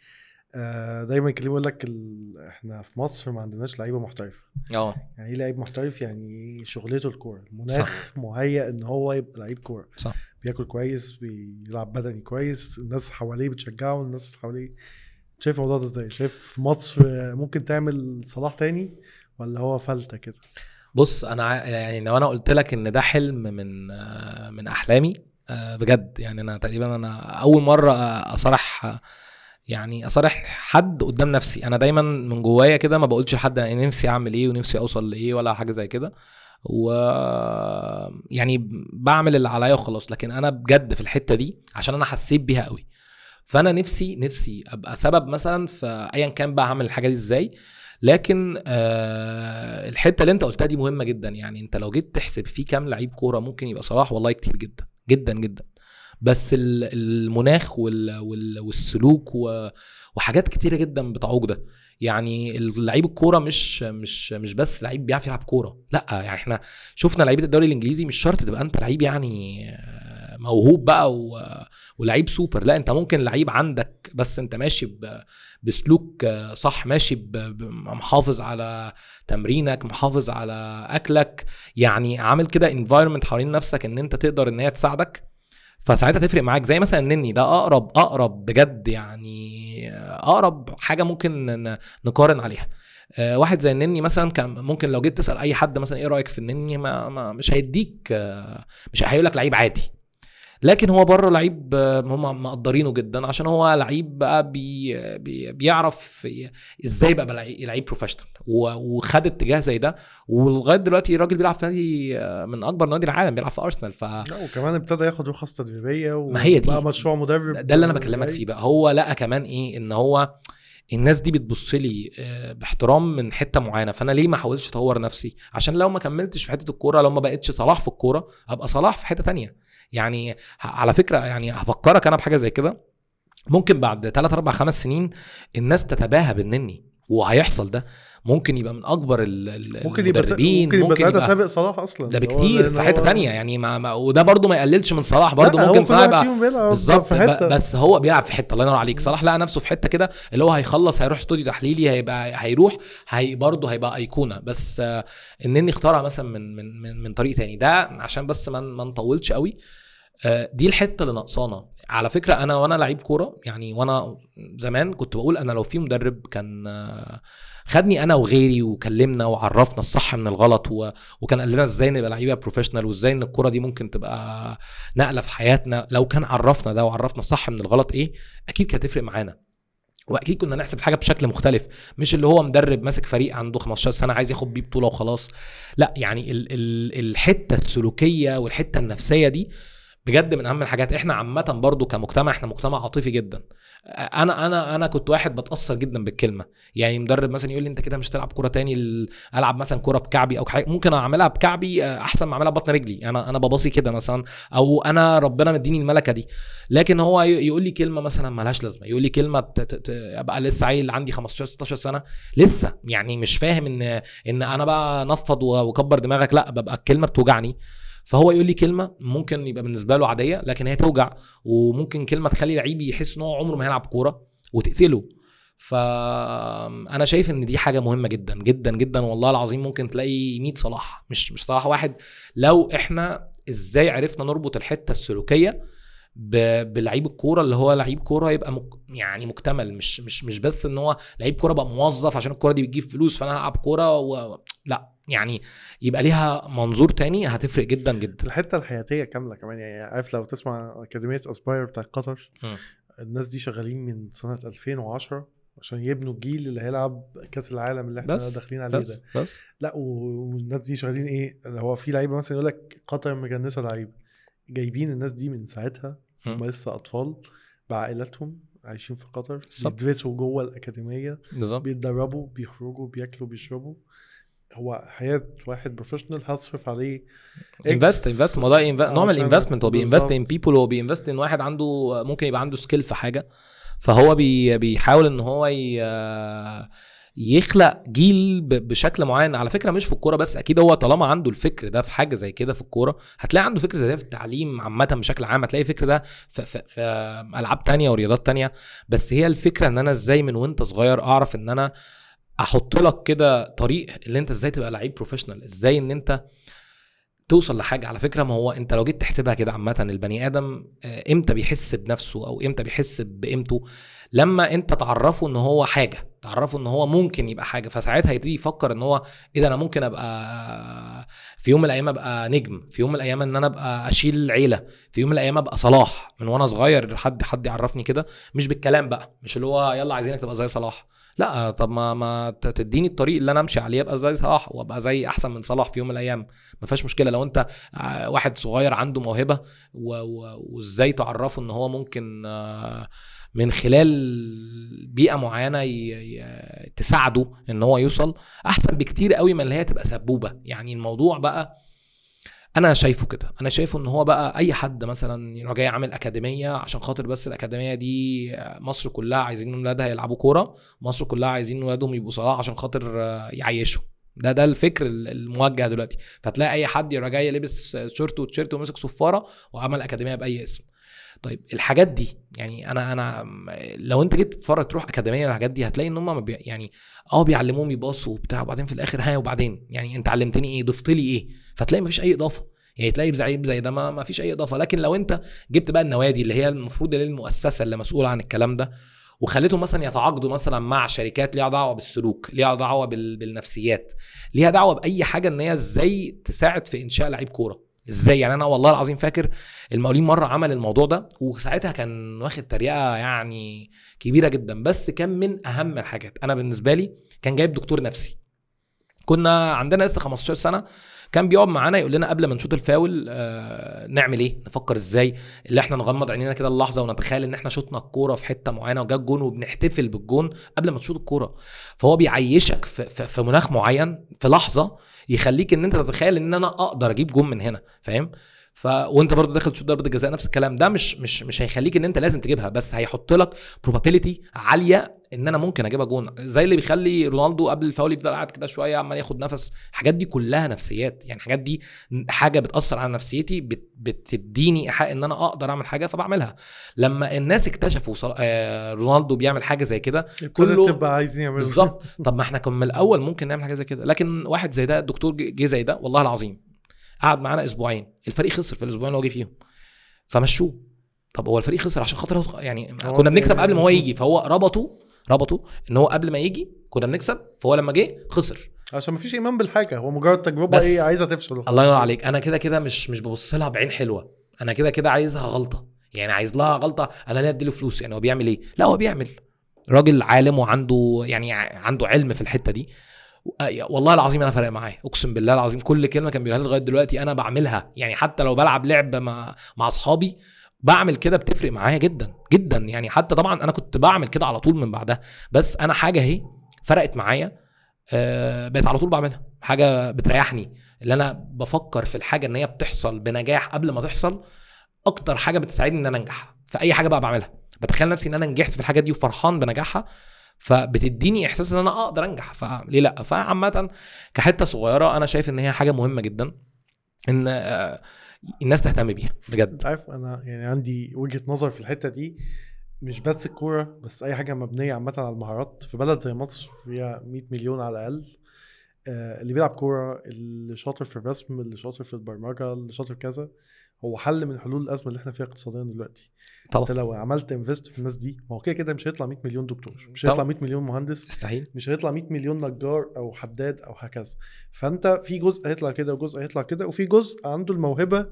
دايما يتكلموا يقول لك ال... إحنا في مصر ما عندناش لعيبة محترفة. آه. يعني إيه لعيب محترف؟ يعني شغلته الكورة. صح. المناخ مهيأ إن هو يبقى لعيب كورة. صح. بياكل كويس بيلعب بدني كويس الناس حواليه بتشجعه الناس حواليه. شايف الموضوع ده إزاي؟ شايف مصر ممكن تعمل صلاح تاني ولا هو فلتة كده؟ بص أنا يعني لو أنا قلت لك إن ده حلم من آه، من أحلامي آه، بجد. يعني أنا تقريبا أنا أول مرة آه، آه، يعني أصارح حد قدام نفسي. أنا دايما من جوايا كده ما بقولش لحد أنا نفسي أعمل إيه ونفسي أوصل لإيه ولا حاجة زي كده. و يعني بعمل اللي عليا وخلاص. لكن أنا بجد في الحتة دي عشان أنا حسيت بيها قوي. فأنا نفسي نفسي أبقى سبب مثلا في ايا كان بقى هعمل الحاجة دي إزاي. لكن آه الحتة اللي أنت قلتها دي مهمة جدا. يعني أنت لو جيت تحسب في كام لعيب كورة ممكن يبقى صلاح والله كتير جدا جدا جدا. بس ال- المناخ وال وال والسلوك وحاجات كتيرة جدا بتعوق ده. يعني اللعيب الكورة مش مش مش بس لعيب بيعرف يلعب كورة. لأ يعني إحنا شفنا لعيبة الدوري الإنجليزي مش شرط تبقى أنت لعيب يعني آه، موهوب بقى و- ولعيب سوبر. لأ أنت ممكن لعيب عندك بس أنت ماشي ب- بسلوك آه، صح ماشي ب- ب- محافظ على تمرينك محافظ على أكلك. يعني عامل كده environment حوالين نفسك إن أنت تقدر إن هي تساعدك. فساعتها تفرق معاك. زي مثلا النني ده أقرب أقرب بجد يعني أقرب حاجة ممكن نقارن عليها. آه، واحد زي النني مثلا كان ممكن لو جيت تسأل أي حد مثلا إيه رأيك في النني ما, ما مش هيديك مش هيقول لك لعيب عادي. لكن هو بره لعيب آه، هم مقدرينه جدا عشان هو لعيب بقى بي بي بيعرف إزاي بقى لعيب لعيب professional وخد اتجاه زي ده. ولغاية دلوقتي الراجل بيلعب في نادي من أكبر نوادي العالم بيلعب في أرسنال ف لا وكمان ابتدى ياخد رخص تدريبية ما هي دي. وبقى مشروع مدرب ده اللي أنا بكلمك فيه بقى. هو لقى كمان إيه؟ إن هو الناس دي بتبص لي آه، باحترام من حتة معينة. فأنا ليه ما احاولش أطور نفسي؟ عشان لو ما كملتش في حتة الكورة لو ما بقتش صلاح في الكورة أبقى صلاح في حتة تانية. يعني على فكرة يعني هفكرك أنا بحاجة زي كده. ممكن بعد 3 4 5 سنين الناس تتباهى بالنني وهيحصل ده. ممكن يبقى من أكبر ال- ممكن يبقى المدربين ممكن يبقى ساعتها سابق صلاح أصلا. ده بكتير في حتة تانية يعني ما ما وده برضو ما يقللش من صلاح هو ممكن صلاح يبقى بالظبط بس هو بيلعب في حتة الله ينور عليك. صلاح لقى نفسه في حتة كده اللي هو هيخلص هيروح استوديو تحليلي هيبقى هيروح هي برضه هيبقى أيقونة. بس آه، انني اختارها مثلا من من من, من طريق تاني ده عشان بس ما ما نطولش قوي. دي الحتة اللي ناقصانا. على فكرة أنا وأنا لعيب كورة يعني وأنا زمان كنت بقول أنا لو في مدرب كان آه، خدني أنا وغيري وكلمنا وعرفنا الصح من الغلط و... وكان قال لنا إزاي نبقى لعيبة بروفيشنال وإزاي إن الكورة دي ممكن تبقى نقلة في حياتنا. لو كان عرفنا ده وعرفنا الصح من الغلط إيه أكيد كانت هتفرق معانا. وأكيد كنا نحسب الحاجة بشكل مختلف. مش اللي هو مدرب ماسك فريق عنده 15 سنة عايز ياخد بيه بطولة وخلاص. لا يعني ال ال الحتة السلوكية والحتة النفسية دي بجد من أهم الحاجات. إحنا عامة برضو كمجتمع إحنا مجتمع عاطفي جدا. أنا أنا أنا كنت واحد بتأثر جدا بالكلمة. يعني مدرب مثلا يقول لي أنت كده مش هتلعب كورة تاني ال- ألعب مثلا كورة بكعبي أو حاجة. ممكن أعملها بكعبي آه، أحسن ما أعملها ببطن رجلي. أنا أنا بباصي كده مثلا. أو أنا ربنا مديني الملكة دي. لكن هو يقول لي كلمة مثلا ملهاش لازمة. يقول لي كلمة أبقى لسه عيل عندي 15 16 سنة. لسه. يعني مش فاهم إن إن أنا بقى نفض وكبر دماغك. لأ ببقى الكلمة بتوجعني. فهو يقول لي كلمة ممكن يبقى بالنسبة له عادية لكن هي توجع وممكن كلمة تخلي لعيب يحس إن هو عمره ما هيلعب كورة وتقتله فانا شايف إن دي حاجة مهمة جدا جدا جدا والله العظيم ممكن تلاقي 100 صلاح. مش مش صلاح واحد. لو إحنا إزاي عرفنا نربط الحتة السلوكية بلعيب الكورة اللي هو لعيب كورة يبقى مك يعني مكتمل. مش مش مش بس إن هو لعيب كورة بقى موظف عشان الكورة دي بتجيب فلوس فأنا هلعب كورة و... لا. يعني يبقى ليها منظور تاني هتفرق جدا جدا. الحتة الحياتية كاملة كمان يعني عارف لو تسمع أكاديمية اسباير بتاع قطر. الناس دي شغالين من سنة 2010 عشان يبنوا الجيل اللي هيلعب كأس العالم اللي إحنا بس داخلين عليه بس ده. بس. لا والناس دي شغالين إيه؟ هو في لعيبة مثلا يقول لك قطر مجنسة لعيبة. جايبين الناس دي من ساعتها. هم لسه أطفال بعائلاتهم عايشين في قطر. بيدرسوا جوه الأكاديمية بالظبط. بيتدربوا بيخرجوا بياكلوا بيشربوا. هو حياة واحد professional هتصرف عليه invest invest ما ده inve- نوع من ال investment هو بي invest in. people هو بي invest in واحد عنده ممكن يبقى عنده skill في حاجة. فهو بي بيحاول إن هو ي... يخلق جيل بشكل معين. على فكرة مش في الكورة بس أكيد هو طالما عنده الفكر ده في حاجة زي كده في الكورة هتلاقي عنده فكر زي ده في التعليم عامة بشكل عام. هتلاقي فكر ده في, في, في ألعاب تانية ورياضات تانية. بس هي الفكرة إن أنا إزاي من وأنت صغير أعرف إن أنا أحط لك كده طريق اللي انت إزاي تبقى لعيب بروفيشنال إزاي ان انت توصل لحاجة. على فكرة ما هو انت لو جيت تحسبها كده عامة البني آدم آه، إمتى بيحس بنفسه أو إمتى بيحس بقيمته؟ لما انت تعرفه ان هو حاجة تعرفه ان هو ممكن يبقى حاجة فساعتها يبتدي يفكر ان هو إيه ده أنا ممكن ابقى في يوم من الأيام أبقى نجم في يوم من الأيام إن أنا أبقى أشيل عيلة في يوم من الأيام أبقى صلاح من وأنا صغير حد حد يعرفني كده مش بالكلام بقى مش اللي هو يلا عايزينك تبقى زي صلاح. لا طب ما ما تديني الطريق اللي أنا أمشي عليه أبقى زي صلاح وأبقى زي أحسن من صلاح في يوم من الأيام. ما فيهاش مشكلة لو أنت آه، واحد صغير عنده موهبة وإزاي تعرفه إن هو ممكن آه، من خلال بيئة معينة تساعده إن هو يوصل أحسن بكتير قوي من اللي هي تبقى سبوبة. يعني الموضوع بقى أنا شايفه كده. أنا شايفه إن هو بقى أي حد مثلا يروح جاي عامل أكاديمية عشان خاطر بس الأكاديمية دي مصر كلها عايزين ولادها يلعبوا كورة مصر كلها عايزين ولادهم يبقوا صلاح عشان خاطر يعيشوا. ده ده الفكر الموجه دلوقتي. فتلاقي أي حد يروح جاي لابس شورت وتيشيرت وماسك صفارة وعمل أكاديمية بأي اسم. طيب الحاجات دي يعني أنا أنا لو أنت جيت تتفرج تروح أكاديمية الحاجات دي هتلاقي إن هم يعني آه بيعلموهم يباصوا وبتاع وبعدين في الآخر ها وبعدين؟ يعني أنت علمتني إيه؟ ضفت لي إيه؟ فتلاقي ما فيش أي إضافة. يعني تلاقي زعيم زي ده ما, فيش أي إضافة. لكن لو أنت جبت بقى النوادي اللي هي المفروض اللي المؤسسة اللي مسؤولة عن الكلام ده وخليتهم مثلا يتعاقدوا مثلا مع شركات ليها دعوة بالسلوك ليها دعوة بال... بالنفسيات ليها دعوة بأي حاجة إن هي إزاي تساعد في إنشاء لعيب كورة. إزاي؟ يعني أنا والله العظيم فاكر المقاولين مرة عمل الموضوع ده وساعتها كان واخد تريقة يعني كبيرة جدا. بس كان من أهم الحاجات. أنا بالنسبة لي كان جايب دكتور نفسي. كنا عندنا لسه 15 سنة كان بيقعد معانا يقول لنا قبل ما نشوط الفاول آه نعمل إيه؟ نفكر إزاي؟ اللي إحنا نغمض عينينا كده اللحظة ونتخيل إن إحنا شطنا الكورة في حتة معينة وجا الجون وبنحتفل بالجون قبل ما تشوط الكورة. فهو بيعيشك في, في, في مناخ معين في لحظة يخليك إن أنت تتخيل إن أنا أقدر أجيب جون من هنا فاهم؟ ف وأنت برضو داخل تشوط ضربة الجزاء نفس الكلام. ده مش مش مش هيخليك إن أنت لازم تجيبها بس هيحط لك probability عالية إن أنا ممكن أجيبها جون. زي اللي بيخلي رونالدو قبل الفاول يفضل قاعد كده شوية عمال ياخد نفس. الحاجات دي كلها نفسيات. يعني الحاجات دي حاجة بتأثر على نفسيتي بت بتديني إيحاء إن أنا أقدر أعمل حاجة فبعملها. لما الناس اكتشفوا. آه رونالدو بيعمل حاجة زي كده كله تبقى عايزين يعملوا بالظبط. طب ما إحنا كنا من الأول ممكن نعمل حاجة زي كده. لكن واحد زي ده الدكتور جه زي ده والله العظيم قعد معانا أسبوعين. الفريق خسر في الأسبوعين اللي هو جه فيهم. فمشوه. طب هو الفريق خسر عشان خاطر يعني كنا بنكسب يعني- قبل ما هو يجي فهو ربطه ربطه إن هو قبل ما يجي كنا بنكسب فهو لما جه خسر. عشان مفيش إيمان بالحاجة هو مجرد تجربة إيه عايزه تفشل. الله ينور عليك. أنا كده كده مش مش ببص لها بعين حلوة. أنا كده كده عايزها غلطة. يعني عايز لها غلطة أنا ليه أديله فلوس؟ يعني هو بيعمل إيه؟ لا هو بيعمل. راجل عالم وعنده يعني عنده علم في الحتة دي. والله العظيم أنا فارق معايا. أقسم بالله العظيم كل كلمة كان بيقولها لي لغاية دلوقتي أنا بعملها. يعني حتى لو بلعب لعب مع مع أصحابي بعمل كده بتفرق معايا جدا جدا. يعني حتى طبعا أنا كنت بعمل كده على طول من بعدها بس أنا حاجة أهي فرقت معايا آه، بقيت على طول بعملها. حاجة بتريحني اللي أنا بفكر في الحاجة إن هي بتحصل بنجاح قبل ما تحصل أكتر حاجة بتساعدني إن أنا أنجح. في أي حاجة بقى بعملها. بتخيل نفسي إن أنا نجحت في الحاجة دي وفرحان بنجاحها فبتديني إحساس إن أنا أقدر أنجح. فليه لأ؟ فعامه كحتة صغيرة أنا شايف إن هي حاجة مهمة جدا إن آه، الناس تهتم بيها بجد. أنت عارف أنا يعني عندي وجهة نظر في الحتة دي مش بس الكورة بس أي حاجة مبنية عامة على المهارات. في بلد زي مصر فيها 100 مليون على الأقل آه، اللي بيلعب كورة اللي شاطر في الرسم اللي شاطر في البرمجة اللي شاطر كذا هو حل من حلول الأزمة اللي إحنا فيها اقتصاديا دلوقتي. أنت طبعا لو عملت انفست في الناس دي ما هو كده كده مش هيطلع 100 مليون دكتور مش. هيطلع 100 مليون مهندس يستحيل مش هيطلع 100 مليون نجار أو حداد أو هكذا. فأنت في جزء هيطلع كده وجزء هيطلع كده وفي جزء عنده الموهبة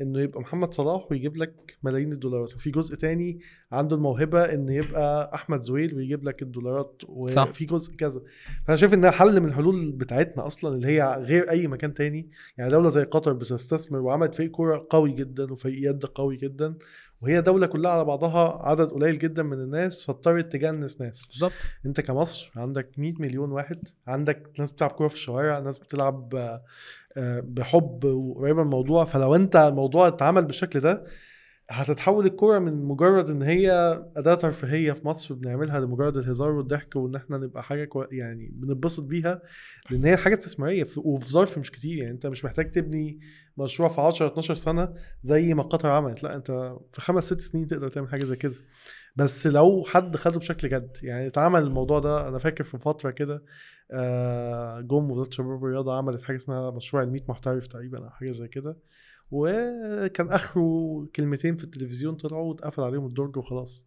إنه يبقى محمد صلاح ويجيب لك ملايين الدولارات. وفي جزء تاني عنده الموهبة إن يبقى أحمد زويل ويجيب لك الدولارات. وفي جزء كذا. فأنا شايف إنها حل من الحلول بتاعتنا أصلا اللي هي غير أي مكان تاني. يعني دولة زي قطر بتستثمر وعملت فريق كورة قوي جدا وفريق يد قوي جدا وهي دولة كلها على بعضها عدد قليل جدا من الناس فاضطرت تجنس ناس. بالظبط. أنت كمصر عندك 100 مليون واحد عندك ناس بتلعب كورة في الشوارع ناس بتلعب بحب وقريبة من الموضوع فلو انت الموضوع اتعمل بالشكل ده هتتحول الكورة من مجرد إن هي أداة ترفيهية في مصر بنعملها لمجرد الهزار والضحك وإن إحنا نبقى حاجة كو... يعني بنتبسط بيها لأن هي حاجة استثمارية في- وفي ظرف مش كتير يعني أنت مش محتاج تبني مشروع في 10 12 سنة زي ما قطر عملت لأ أنت في خمس ست سنين تقدر تعمل حاجة زي كده. بس لو حد خده بشكل جد يعني اتعمل الموضوع ده أنا فاكر في فترة كده جم وزارة الشباب والرياضة عملت حاجة اسمها مشروع ال 100 محترف تقريبا أو حاجة زي كده. وكان آخره كلمتين في التلفزيون طلعوا واتقفل عليهم الدرج وخلاص.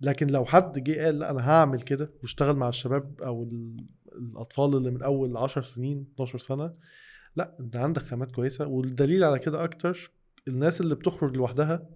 لكن لو حد جه قال لأ أنا هعمل كده واشتغل مع الشباب أو ال- الأطفال اللي من أول 10 سنين 12 سنة لأ أنت عندك خامات كويسة. والدليل على كده أكتر الناس اللي بتخرج لوحدها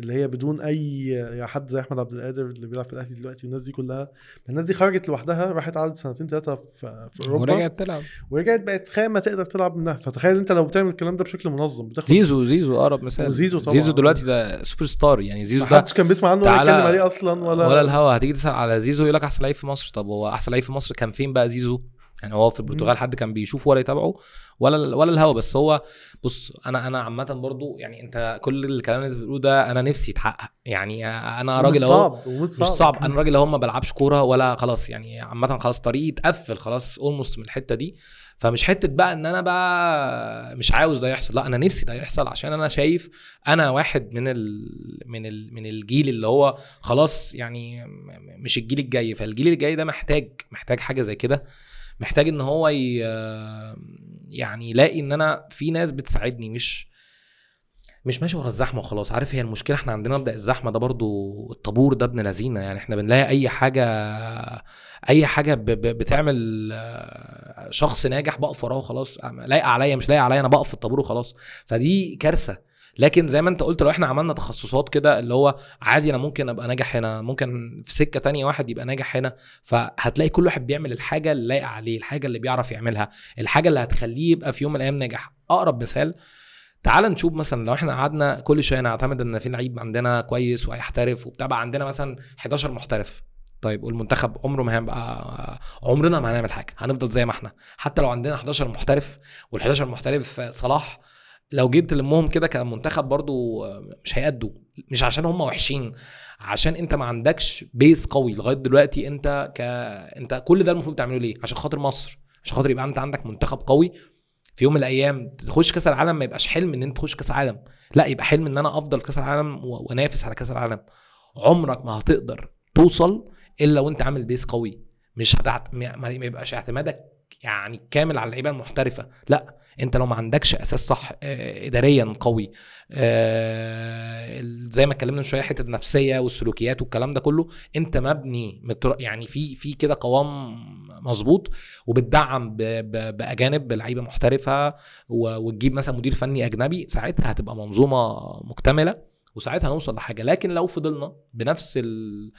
اللي هي بدون أي يا حد زي أحمد عبد القادر اللي بيلعب في الأهلي دلوقتي والناس دي كلها الناس دي خرجت لوحدها راحت قعدت سنتين ثلاثة في في أوروبا. ورجعت تلعب. ورجعت بقت خامة تقدر تلعب منها. فتخيل أنت لو بتعمل الكلام ده بشكل منظم بتاخد زيزو زيزو أقرب مثال. وزيزو طبعا. زيزو دلوقتي ده سوبر ستار يعني زيزو ده كان بيسمع عنه ولا يتكلم عليه أصلا ولا ولا الهوا. هتيجي تسأل على زيزو يقول لك أحسن لعيب في مصر. طب هو أحسن لعيب في مصر كان فين بقى زيزو؟ يعني هو في البرتغال حد كان بيشوفه ولا يتابعه ولا ولا الهوا بس هو بص أنا أنا عامة برضو يعني أنت كل الكلام اللي بتقوله ده أنا نفسي يتحقق. يعني أنا راجل أهو مش صعب, صعب. أنا راجل أهو ما بلعبش كورة ولا خلاص يعني عامة خلاص طريقي اتقفل خلاص اولموست من الحتة دي. فمش حتة بقى إن أنا بقى مش عاوز ده يحصل لا أنا نفسي ده يحصل عشان أنا شايف أنا واحد من ال من ال من الجيل اللي هو خلاص يعني مش الجيل الجاي. فالجيل الجاي ده محتاج محتاج حاجة زي كده. محتاج إن هو ي... يعني يلاقي إن أنا في ناس بتساعدني مش مش ماشي ورا الزحمة وخلاص. عارف هي المشكلة؟ إحنا عندنا مبدا الزحمة ده برضو الطابور ده ابن لذينة. يعني إحنا بنلاقي أي حاجة أي حاجة ب... ب... بتعمل شخص ناجح بقف وراه وخلاص. لايقة عليا مش لايقة عليا أنا بقف في الطابور وخلاص. فدي كارثة. لكن زي ما انت قلت لو إحنا عملنا تخصصات كده اللي هو عادي أنا ممكن ابقى ناجح هنا ممكن في سكة تانية واحد يبقى ناجح هنا فهتلاقي كل واحد بيعمل الحاجة اللي لايقة عليه الحاجة اللي بيعرف يعملها الحاجة اللي هتخليه يبقى في يوم من الأيام ناجح. أقرب مثال تعال نشوف مثلا لو إحنا قعدنا كل شوية نعتمد إن في لعيب عندنا كويس وهيحترف وبتاع بقى عندنا مثلا 11 محترف. طيب والمنتخب عمره ما هيبقى عمرنا ما هنعمل حاجة هنفضل زي ما إحنا. حتى لو عندنا 11 محترف وال11 محترف صلاح لو جيت تلمهم كده كمنتخب برضو مش هيأدوا. مش عشان هم وحشين عشان انت ما عندكش base قوي. لغاية دلوقتي انت ك انت كل ده المفروض تعمله ليه؟ عشان خاطر مصر. عشان خاطر يبقى انت عندك منتخب قوي. في يوم من الأيام تخش كأس العالم ما يبقاش حلم إن انت تخش كأس عالم لا يبقى حلم إن أنا أفضل كأس العالم وانافس على كأس العالم. عمرك ما هتقدر توصل إلا وأنت عامل base قوي. مش هتعت... ما يبقاش اعتمادك يعني كامل على اللعيبة المحترفة لا انت لو ما عندكش أساس صح آه، اداريا قوي آه، زي ما اتكلمنا من شوية حتة النفسية والسلوكيات والكلام ده كله انت مبني. يعني في في كده قوام مظبوط وبتدعم. بأجانب بلعيبة محترفة. وتجيب مثلا مدير فني أجنبي ساعتها هتبقى منظومة مكتملة وساعتها نوصل لحاجة. لكن لو فضلنا بنفس ال...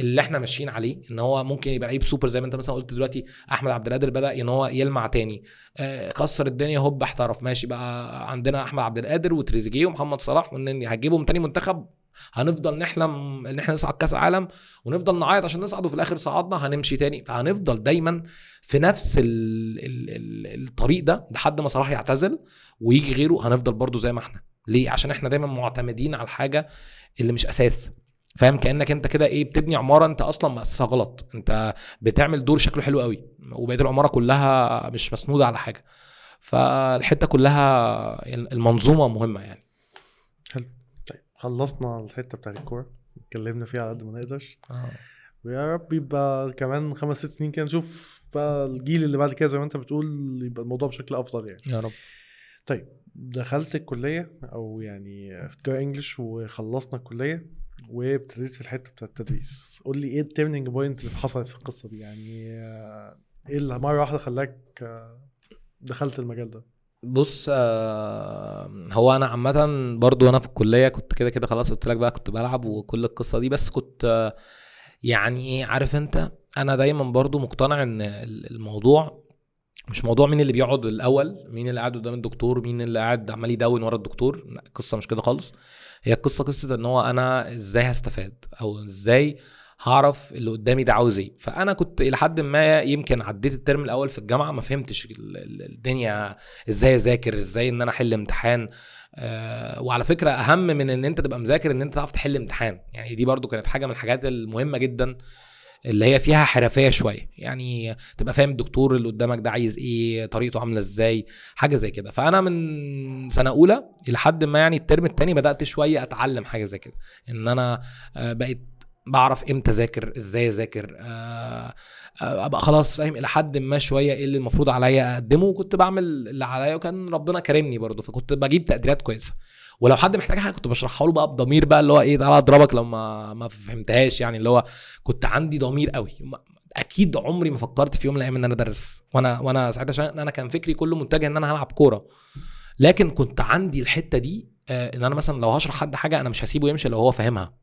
اللي إحنا ماشيين عليه إن هو ممكن يبقى لعيب سوبر زي ما أنت مثلا قلت دلوقتي أحمد عبد القادر بدأ إن هو يلمع تاني. آه، كسر الدنيا هوب احترف. ماشي بقى عندنا أحمد عبد القادر وتريزيجيه ومحمد صلاح والنني هتجيبهم تاني منتخب هنفضل نحلم إن إحنا نصعد كأس عالم ونفضل نعيط عشان نصعد وفي الآخر صعدنا هنمشي تاني. فهنفضل دايما في نفس ال ال ال الطريق ده لحد ما صلاح يعتزل ويجي غيره هنفضل برضو زي ما إحنا. ليه؟ عشان إحنا دايما معتمدين على الحاجة اللي مش أساس. فاهم؟ كأنك انت كده إيه بتبني عمارة انت أصلا مؤسسها غلط. انت بتعمل دور شكله حلو قوي وبقية العمارة كلها مش مسنودة على حاجة. فالحتة كلها المنظومة مهمة يعني. حلو. طيب خلصنا الحتة بتاعت الكورة. اتكلمنا فيها على قد ما نقدر. ويا رب يبقى كمان خمس ست سنين كده نشوف بقى الجيل اللي بعد كده زي ما انت بتقول يبقى الموضوع بشكل أفضل يعني. يا رب. طيب دخلت الكلية أو يعني في تجاره English وخلصنا الكلية وابتديت في الحتة بتاعت التدريس. قول لي إيه ال turning point اللي حصلت في القصة دي؟ يعني آه، إيه اللي مرة واحدة خلاك آه، دخلت المجال ده؟ بص آه، هو أنا عامة برضو أنا في الكلية كنت كده كده خلاص قلت لك بقى كنت بلعب وكل القصة دي بس كنت يعني إيه عارف أنت أنا دايما برضو مقتنع إن ال- الموضوع مش موضوع مين اللي بيقعد الأول مين اللي قاعد قدام الدكتور مين اللي قاعد عمال يدون ورا الدكتور. القصة مش كده خالص. هي القصة قصة إن هو أنا إزاي هستفاد؟ أو إزاي هعرف اللي قدامي ده عاوز إيه؟ فأنا كنت إلى حد ما يمكن عديت الترم الأول في الجامعة ما فهمتش ال- ال- الدنيا إزاي أذاكر إزاي إن أنا أحل امتحان. آه وعلى فكرة أهم من إن أنت تبقى مذاكر إن أنت تعرف تحل امتحان. يعني دي برضو كانت حاجة من الحاجات المهمة جدا. اللي هي فيها حرفية شوية. يعني تبقى فاهم الدكتور اللي قدامك ده عايز إيه طريقته عاملة إزاي حاجة زي كده. فأنا من سنة أولى إلى حد ما يعني الترم التاني بدأت شوية أتعلم حاجة زي كده. إن أنا آه، بقيت بعرف إمتى أذاكر إزاي أذاكر آه، آه، أبقى خلاص فاهم إلى حد ما شوية إيه اللي المفروض عليا أقدمه. وكنت بعمل اللي عليا وكان ربنا كرمني برضه. فكنت بجيب تقديرات كويسة. ولو حد محتاج حاجة كنت بشرحها له بقى بضمير بقى اللي هو إيه تعالى أضربك لو ما ما فهمتهاش يعني اللي هو كنت عندي ضمير قوي. أكيد عمري ما فكرت في يوم من الأيام إن أنا أدرس. وأنا وأنا ساعتها عشان أنا كان فكري كله متجه إن أنا هلعب كورة. لكن كنت عندي الحتة دي آه، إن أنا مثلا لو هشرح حد حاجة أنا مش هسيبه يمشي لو هو فاهمها.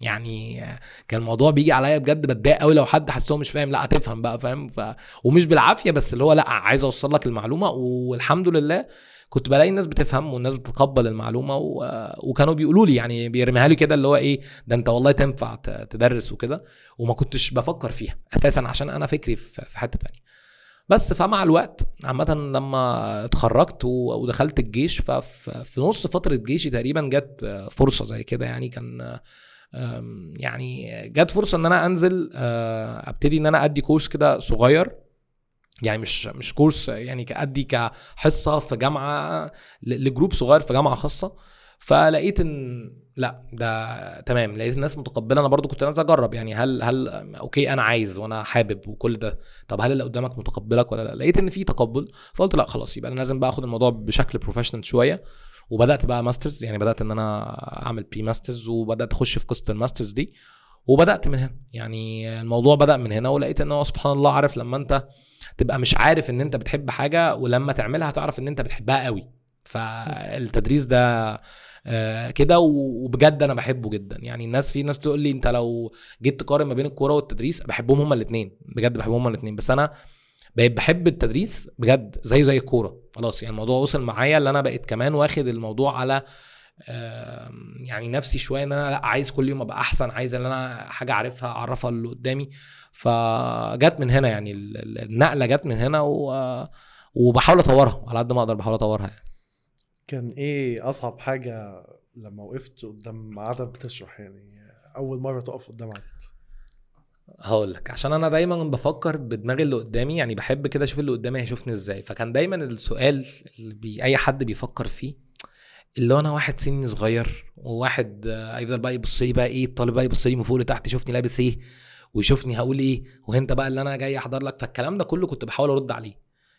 يعني كان الموضوع بيجي عليا بجد بتضايق قوي لو حد حاسس مش فاهم لا هتفهم بقى فاهم؟ ف... ومش بالعافية بس اللي هو لا عايز أوصل لك المعلومة والحمد لله كنت بلاقي الناس بتفهم والناس بتتقبل المعلومة و... وكانوا بيقولوا لي يعني بيرميها لي كده اللي هو إيه ده أنت والله تنفع تدرس وكده وما كنتش بفكر فيها أساسا عشان أنا فكري في حتة تانية. بس فمع الوقت عامة لما اتخرجت ودخلت الجيش ففي في نص فترة جيشي تقريبا جت فرصة زي كده يعني كان يعني جت فرصة إن أنا أنزل أه، أبتدي إن أنا أدي كورس كده صغير. يعني مش مش كورس يعني كأدي كحصة في جامعة ل- ل group صغير في جامعة خاصة. فلقيت إن لأ ده تمام. لقيت الناس متقبلة. أنا برضو كنت نازل أجرب. يعني هل هل أوكي أنا عايز وأنا حابب وكل ده. طب هل اللي قدامك متقبلك ولا لأ؟ لقيت إن في تقبل. فقلت لأ خلاص. يبقى أنا لازم بقى آخد الموضوع بشكل professional شوية. وبدأت بقى masters يعني بدأت إن أنا أعمل pre-masters وبدأت أخش في قصه ال masters ; دي وبدأت من هنا. يعني الموضوع بدأ من هنا ولقيت إن هو سبحان الله عارف لما أنت تبقى مش عارف إن أنت بتحب حاجة ولما تعملها تعرف إن أنت بتحبها قوي. فالتدريس ده آه، كده وبجد أنا بحبه جدا. يعني الناس في ناس تقول لي أنت لو جيت تقارن ما بين الكورة والتدريس بحبهم هما الاثنين بجد بحبهم هما الاثنين بس أنا بقيت بحب التدريس بجد زيه زي الكورة. خلاص يعني الموضوع وصل معايا اللي أنا بقيت كمان واخد الموضوع على يعني نفسي شوية إن أنا لأ عايز كل يوم أبقى أحسن عايز إن أنا حاجة أعرفها أعرفها اللي قدامي. فجت من هنا يعني ال- ال- النقلة جت من هنا و... وبحاول أطورها على قد ما أقدر بحاول أطورها يعني. كان إيه أصعب حاجة لما وقفت قدام عدد بتشرح يعني أول مرة تقف قدام عدد؟ هقول لك عشان أنا دايما بفكر بدماغي اللي قدامي يعني بحب كده أشوف اللي قدامي هيشوفني إزاي. فكان دايما السؤال اللي بي أي حد بيفكر فيه اللي أنا واحد سني صغير وواحد هيفضل بقى يبص لي بقى إيه الطالب بقى يبص لي من فوق لتحت يشوفني لابس إيه ويشوفني هقول إيه وانت بقى اللي أنا جاي أحضر لك. فالكلام ده كله كنت بحاول أرد عليه.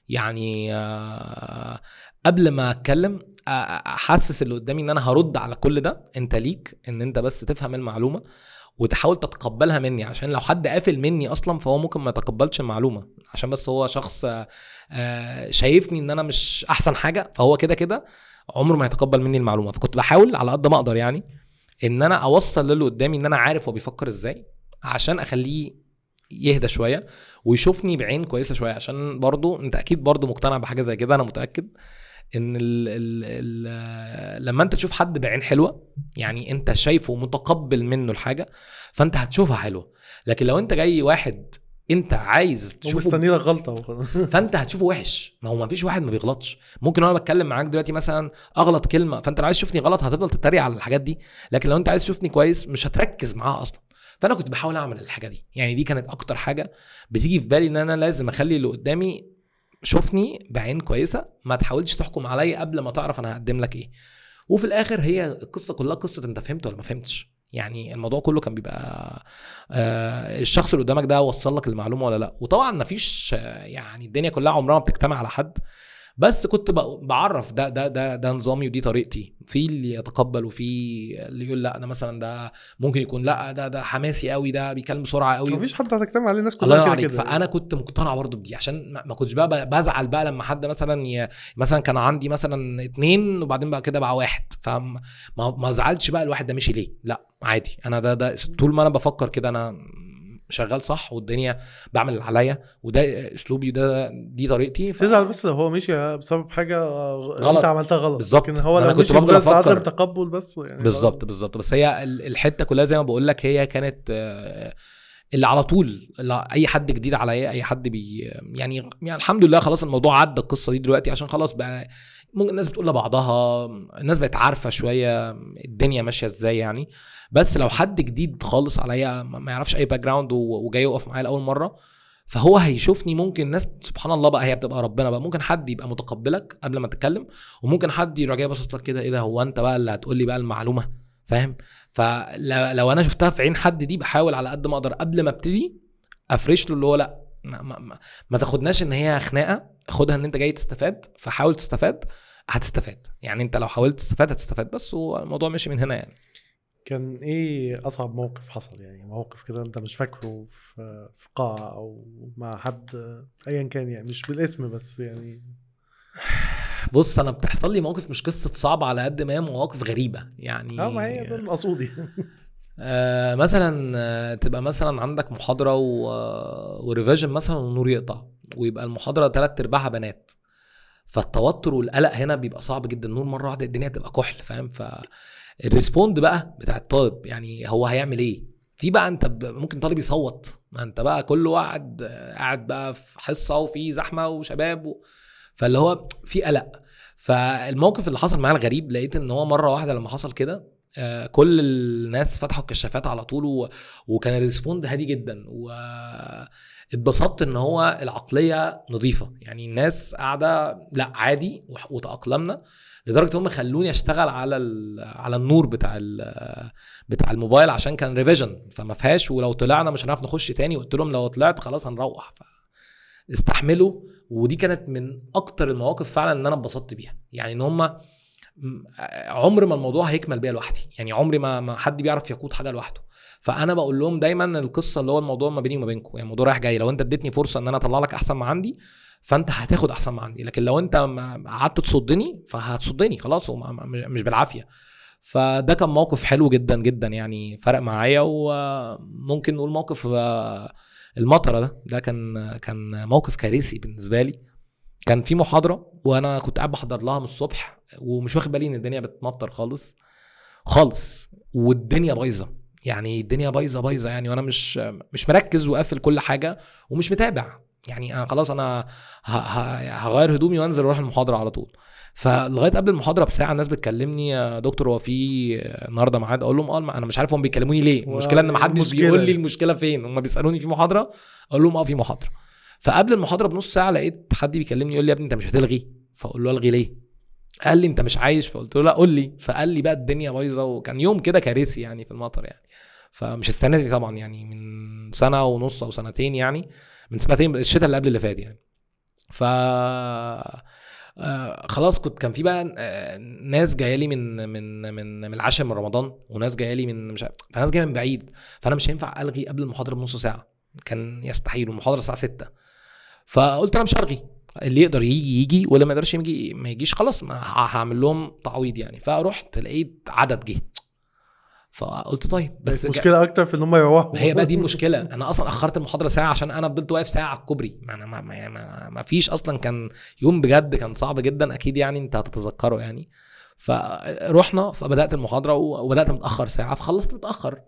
يعني آه، قبل ما أتكلم احسس اللي قدامي إن أنا هرد على كل ده. أنت ليك إن أنت بس تفهم المعلومة. وتحاول تتقبلها مني عشان لو حد قافل مني أصلا فهو ممكن ما يتقبلش المعلومة. عشان بس هو شخص آه، آه، شايفني إن أنا مش أحسن حاجة فهو كده كده عمره ما يتقبل مني المعلومة. فكنت بحاول على قد ما أقدر يعني إن أنا أوصل للي قدامي إن أنا عارف هو بيفكر إزاي عشان أخليه يهدى شوية ويشوفني بعين كويسة شوية. عشان برضو أنت أكيد برضو مقتنع بحاجة زي كده أنا متأكد. إن ال ال ال لما أنت تشوف حد بعين حلوة يعني أنت شايفه متقبل منه الحاجة فأنت هتشوفها حلوة. لكن لو أنت جاي واحد أنت عايز تشوفه ومستني لك غلطة. فأنت هتشوفه وحش. ما هو ما فيش واحد ما بيغلطش. ممكن وأنا بتكلم معاك دلوقتي مثلا أغلط كلمة فأنت لو عايز تشوفني غلط هتفضل تتريق على الحاجات دي. لكن لو أنت عايز تشوفني كويس مش هتركز معاها أصلا. فأنا كنت بحاول أعمل الحاجة دي. يعني دي كانت أكتر حاجة بتيجي في بالي إن أنا لازم أخلي اللي قدامي شوفني بعين كويسة ما تحاولش تحكم عليا قبل ما تعرف أنا هقدم لك إيه. وفي الآخر هي القصة كلها قصة أنت فهمت ولا ما فهمتش؟ يعني الموضوع كله كان بيبقى آه الشخص اللي قدامك ده وصل لك المعلومة ولا لأ؟ وطبعا ما فيش آه يعني الدنيا كلها عمرها ما بتجتمع على حد. بس كنت بعرف ده ده ده ده نظامي ودي طريقتي. في اللي يتقبل وفي اللي يقول لأ ده مثلا ده ممكن يكون لأ ده ده حماسي قوي ده بيتكلم بسرعة قوي مفيش حد هتجتمع عليه الناس كلها كده عليك. كده. فأنا كنت مقتنع برضه بدي عشان ما كنتش بقى بزعل بقى لما حد مثلا ي... مثلا كان عندي مثلا اتنين وبعدين بقى كده بقى واحد. فما ما ما زعلتش بقى الواحد ده مشي ليه؟ لأ عادي. أنا ده ده طول ما أنا بفكر كده أنا شغال صح والدنيا بعمل اللي عليا وده اسلوبي وده دي طريقتي ف- تزعل بس لو هو مشي بسبب حاجة غلط غلط. انت عملتها غلط بالظبط. لكن هو لو كنت بفضل أفكر. عدم تقبل بس يعني بالظبط بالظبط بس هي ال- الحتة كلها زي ما بقول لك هي كانت آه، اللي على طول اللي أي حد جديد عليا أي حد بي يعني يعني الحمد لله خلاص الموضوع عدى القصة دي دلوقتي عشان خلاص بقى ممكن الناس بتقول لبعضها الناس بقت عارفة شوية الدنيا ماشية إزاي يعني بس لو حد جديد خالص عليا ما يعرفش أي background وجاي يقف معايا لأول مرة فهو هيشوفني ممكن ناس سبحان الله بقى هي بتبقى ربنا بقى ممكن حد يبقى متقبلك قبل ما تتكلم وممكن حد يروح جاي باصص لك كده إيه ده هو أنت بقى اللي هتقول لي بقى المعلومة؟ فاهم؟ فلو أنا شفتها في عين حد دي بحاول على قد ما أقدر قبل ما أبتدي أفرش له اللي هو لأ ما, ما, ما, ما تاخدناش إن هي خناقة خدها إن أنت جاي تستفاد فحاول تستفاد هتستفاد. يعني أنت لو حاولت تستفاد هتستفاد بس والموضوع ماشي من هنا يعني. كان إيه أصعب موقف حصل؟ يعني موقف كده أنت مش فاكره في في قاعة أو مع حد ايا كان يعني مش بالاسم بس يعني. بص أنا بتحصل لي مواقف مش قصة صعبة على قد ما هي مواقف غريبة. يعني آه ما هي ده المقصود يعني. آه مثلا آه، تبقى مثلا عندك محاضرة و... آه، وريفيجن مثلا والنور يقطع ويبقى المحاضرة ثلاث أرباعها بنات. فالتوتر والقلق هنا بيبقى صعب جدا. النور مرة واحدة الدنيا تبقى كحل فاهم؟ فالريسبوند بقى بتاع الطالب يعني هو هيعمل إيه؟ في بقى انت ممكن طالب يصوت ما انت بقى كله قاعد قاعد بقى في حصة وفي زحمة وشباب و... فاللي هو في قلق. فالموقف اللي حصل معايا الغريب لقيت إن هو مرة واحدة لما حصل كده آه، كل الناس فتحوا الكشافات على طول و... وكان ال respond هادي جدا واتبسطت إن هو العقلية نظيفة. يعني الناس قاعدة لأ عادي وتأقلمنا. لدرجة هم خلوني أشتغل على. على النور بتاع. بتاع الموبايل عشان كان revision فما فيهاش ولو طلعنا مش هنعرف نخش تاني قلت لهم لو طلعت خلاص هنروح. استحملوا ودي كانت من أكتر المواقف فعلا ان أنا اتبسطت بيها يعني إن هم عمر ما الموضوع هيكمل بيا لوحدي يعني عمري ما ما حد بيعرف يقود حاجة لوحده فأنا بقول لهم دايما القصة اللي هو الموضوع ما بيني وما بينكم يعني الموضوع رايح جاي لو أنت اديتني فرصة إن أنا أطلع لك أحسن ما عندي فانت هتاخد احسن ما عندي. لكن لو انت قعدت تصدني فهتصدني خلاص مش بالعافية. فده كان موقف حلو جدا جدا يعني فرق معايا. وممكن نقول موقف المطرة ده ده كان كان موقف كارثي بالنسبة لي. كان في محاضرة وأنا كنت قاعد بحضر لها من الصبح ومش واخد بالي إن الدنيا بتمطر خالص. خالص. والدنيا بايظة. يعني الدنيا بايظة بايظة يعني وأنا مش مش مركز وقافل كل حاجة ومش متابع. يعني أنا خلاص أنا هغير هدومي وأنزل أروح المحاضرة على طول. فلغاية قبل المحاضرة بساعة الناس بتكلمني يا دكتور هو في النهارده ميعاد؟ أقول لهم آه أنا مش عارف هم بيكلموني ليه. المشكلة إن ما حدش بيقول لي. المشكلة فين. هم بيسألوني في محاضرة أقول لهم آه في محاضرة. فقبل المحاضرة بنص ساعة لقيت حد بيكلمني يقول لي يا ابني أنت مش هتلغي. فأقول له ألغي ليه؟ قال لي أنت مش عايش. فقلت له لا قول لي. فقال لي بقى الدنيا بايظة وكان يوم كده كارثي يعني في المطر يعني. فمش السنة دي طبعا يعني من سنة ونص أو سنتين يعني. من سنتين الشتاء اللي قبل اللي فات يعني. ف آه خلاص كنت كان في بقى آه ناس جاية لي من من من من العاشر من رمضان وناس جاية لي من مش فناس جاية من بعيد فأنا مش هينفع ألغي قبل المحاضرة بنص ساعة كان يستحيل والمحاضرة الساعة 6 فقلت أنا مش هلغي اللي يقدر يجي يجي واللي ما يقدرش يجي ما يجيش خلاص ما هعمل لهم تعويض يعني. فرحت لقيت عدد جه. فقلت طيب بس المشكلة أكتر في إن هم يروحوا. هي بقى دي المشكلة أنا أصلا أخرت المحاضرة ساعة عشان أنا فضلت واقف ساعة على الكوبري. ما أنا ما, ما, ما, ما فيش أصلا كان يوم بجد كان صعب جدا. أكيد يعني أنت هتتذكره يعني. فرحنا فبدأت المحاضرة وبدأت متأخر ساعة. فخلصت متأخر.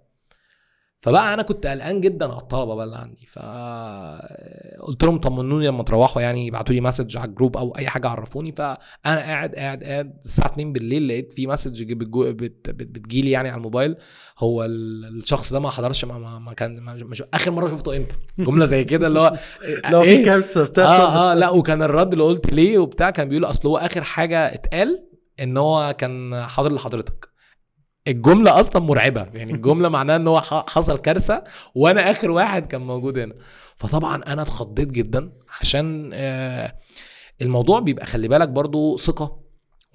فبقى أنا كنت قلقان جدا على الطلبة بقى اللي عندي. فقلت لهم طمنوني لما تروحوا يعني يبعتوا لي message على ال group أو أي حاجة عرفوني. فأنا قاعد قاعد قاعد الساعة 2 بالليل لقيت في message بتجو- بت- بت- بتجيلي يعني على الموبايل. هو ال- الشخص ده ما حضرش ما, ما, ما كان ما آخر مرة شفته إمتى؟ جملة زي كده اللي هو لو في إيه؟ كارثة بتحصل. آه آه لا وكان الرد اللي قلت ليه وبتاع كان بيقول أصل هو آخر حاجة اتقال إن هو كان حاضر لحضرتك. الجملة أصلا مرعبة. يعني الجملة معناها إن هو حصل كارثة وأنا آخر واحد كان موجود هنا. فطبعا أنا اتخضيت جدا عشان آه الموضوع بيبقى خلي بالك برضو ثقة.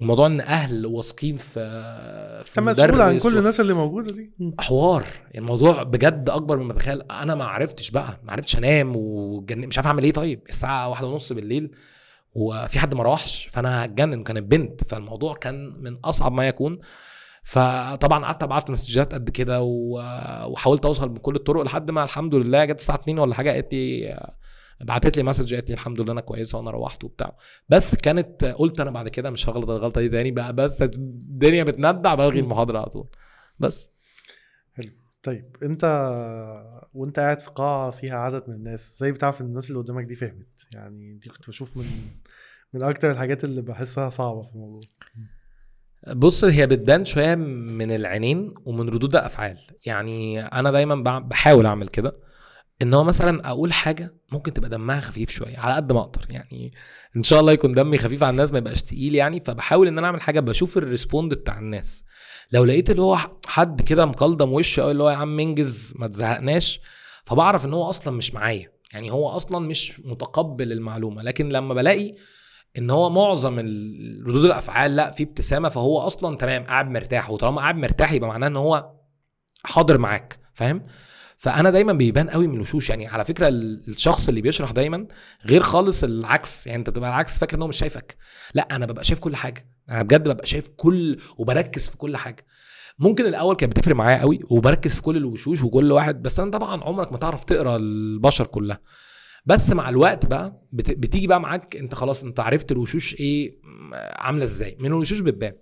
وموضوع إن أهل واثقين في في مسؤول عن كل الناس اللي موجودة دي. حوار. الموضوع بجد أكبر مما تتخيل. أنا ما عرفتش بقى ما عرفتش أنام وجن... مش عارف أعمل إيه. طيب الساعة واحدة ونص بالليل وفي حد ما روحش فأنا هتجنن كانت بنت. فالموضوع كان من أصعب ما يكون. فطبعا قعدت أبعت مسجات قد كده وحاولت أوصل بكل الطرق لحد ما الحمد لله جت الساعة 2 ولا حاجة قالت لي بعتت لي مسج قالت لي الحمد لله أنا كويسة وأنا روحت وبتاع. بس كانت قلت أنا بعد كده مش هغلط الغلطة دي تاني بقى بس الدنيا بتندع بلغي المحاضرة على طول. بس. طيب أنت وأنت قاعد في قاعة فيها عدد من الناس إزاي بتعرف إن الناس اللي قدامك دي فهمت؟ يعني دي كنت بشوف من من أكتر الحاجات اللي بحسها صعبة في الموضوع. بص هي بتبان شوية من العينين ومن ردود الأفعال. يعني أنا دايما بحاول أعمل كده. إن هو مثلا أقول حاجة ممكن تبقى دمها خفيف شوية على قد ما أقدر. يعني إن شاء الله يكون دمي خفيف على الناس ما يبقاش تقيل يعني. فبحاول إن أنا أعمل حاجة بشوف الريسبوند بتاع الناس. لو لقيت اللي هو حد كده مكلضم وشه أو اللي هو يا عم إنجز ما تزهقناش. فبعرف إن هو أصلا مش معايا. يعني هو أصلا مش متقبل المعلومة. لكن لما بلاقي ان هو معظم ردود الافعال لا في ابتسامة فهو أصلا تمام قاعد مرتاح. وطالما قاعد مرتاح يبقى معناه ان هو حاضر معاك فاهم؟ فأنا دايما بيبان قوي من الوشوش يعني على فكرة ال- الشخص اللي بيشرح دايما غير خالص العكس. يعني انت بتبقى العكس فاكر ان هو مش شايفك. لا أنا ببقى شايف كل حاجة. أنا بجد ببقى شايف كل وبركز في كل حاجة. ممكن الأول كانت بتفرق معايا قوي وبركز في كل الوشوش وكل واحد بس أنا طبعا عمرك ما تعرف تقرأ البشر كلها. بس مع الوقت بقى بت... بتيجي بقى معاك انت خلاص انت عرفت الوشوش إيه عاملة إزاي. من الوشوش بتبان.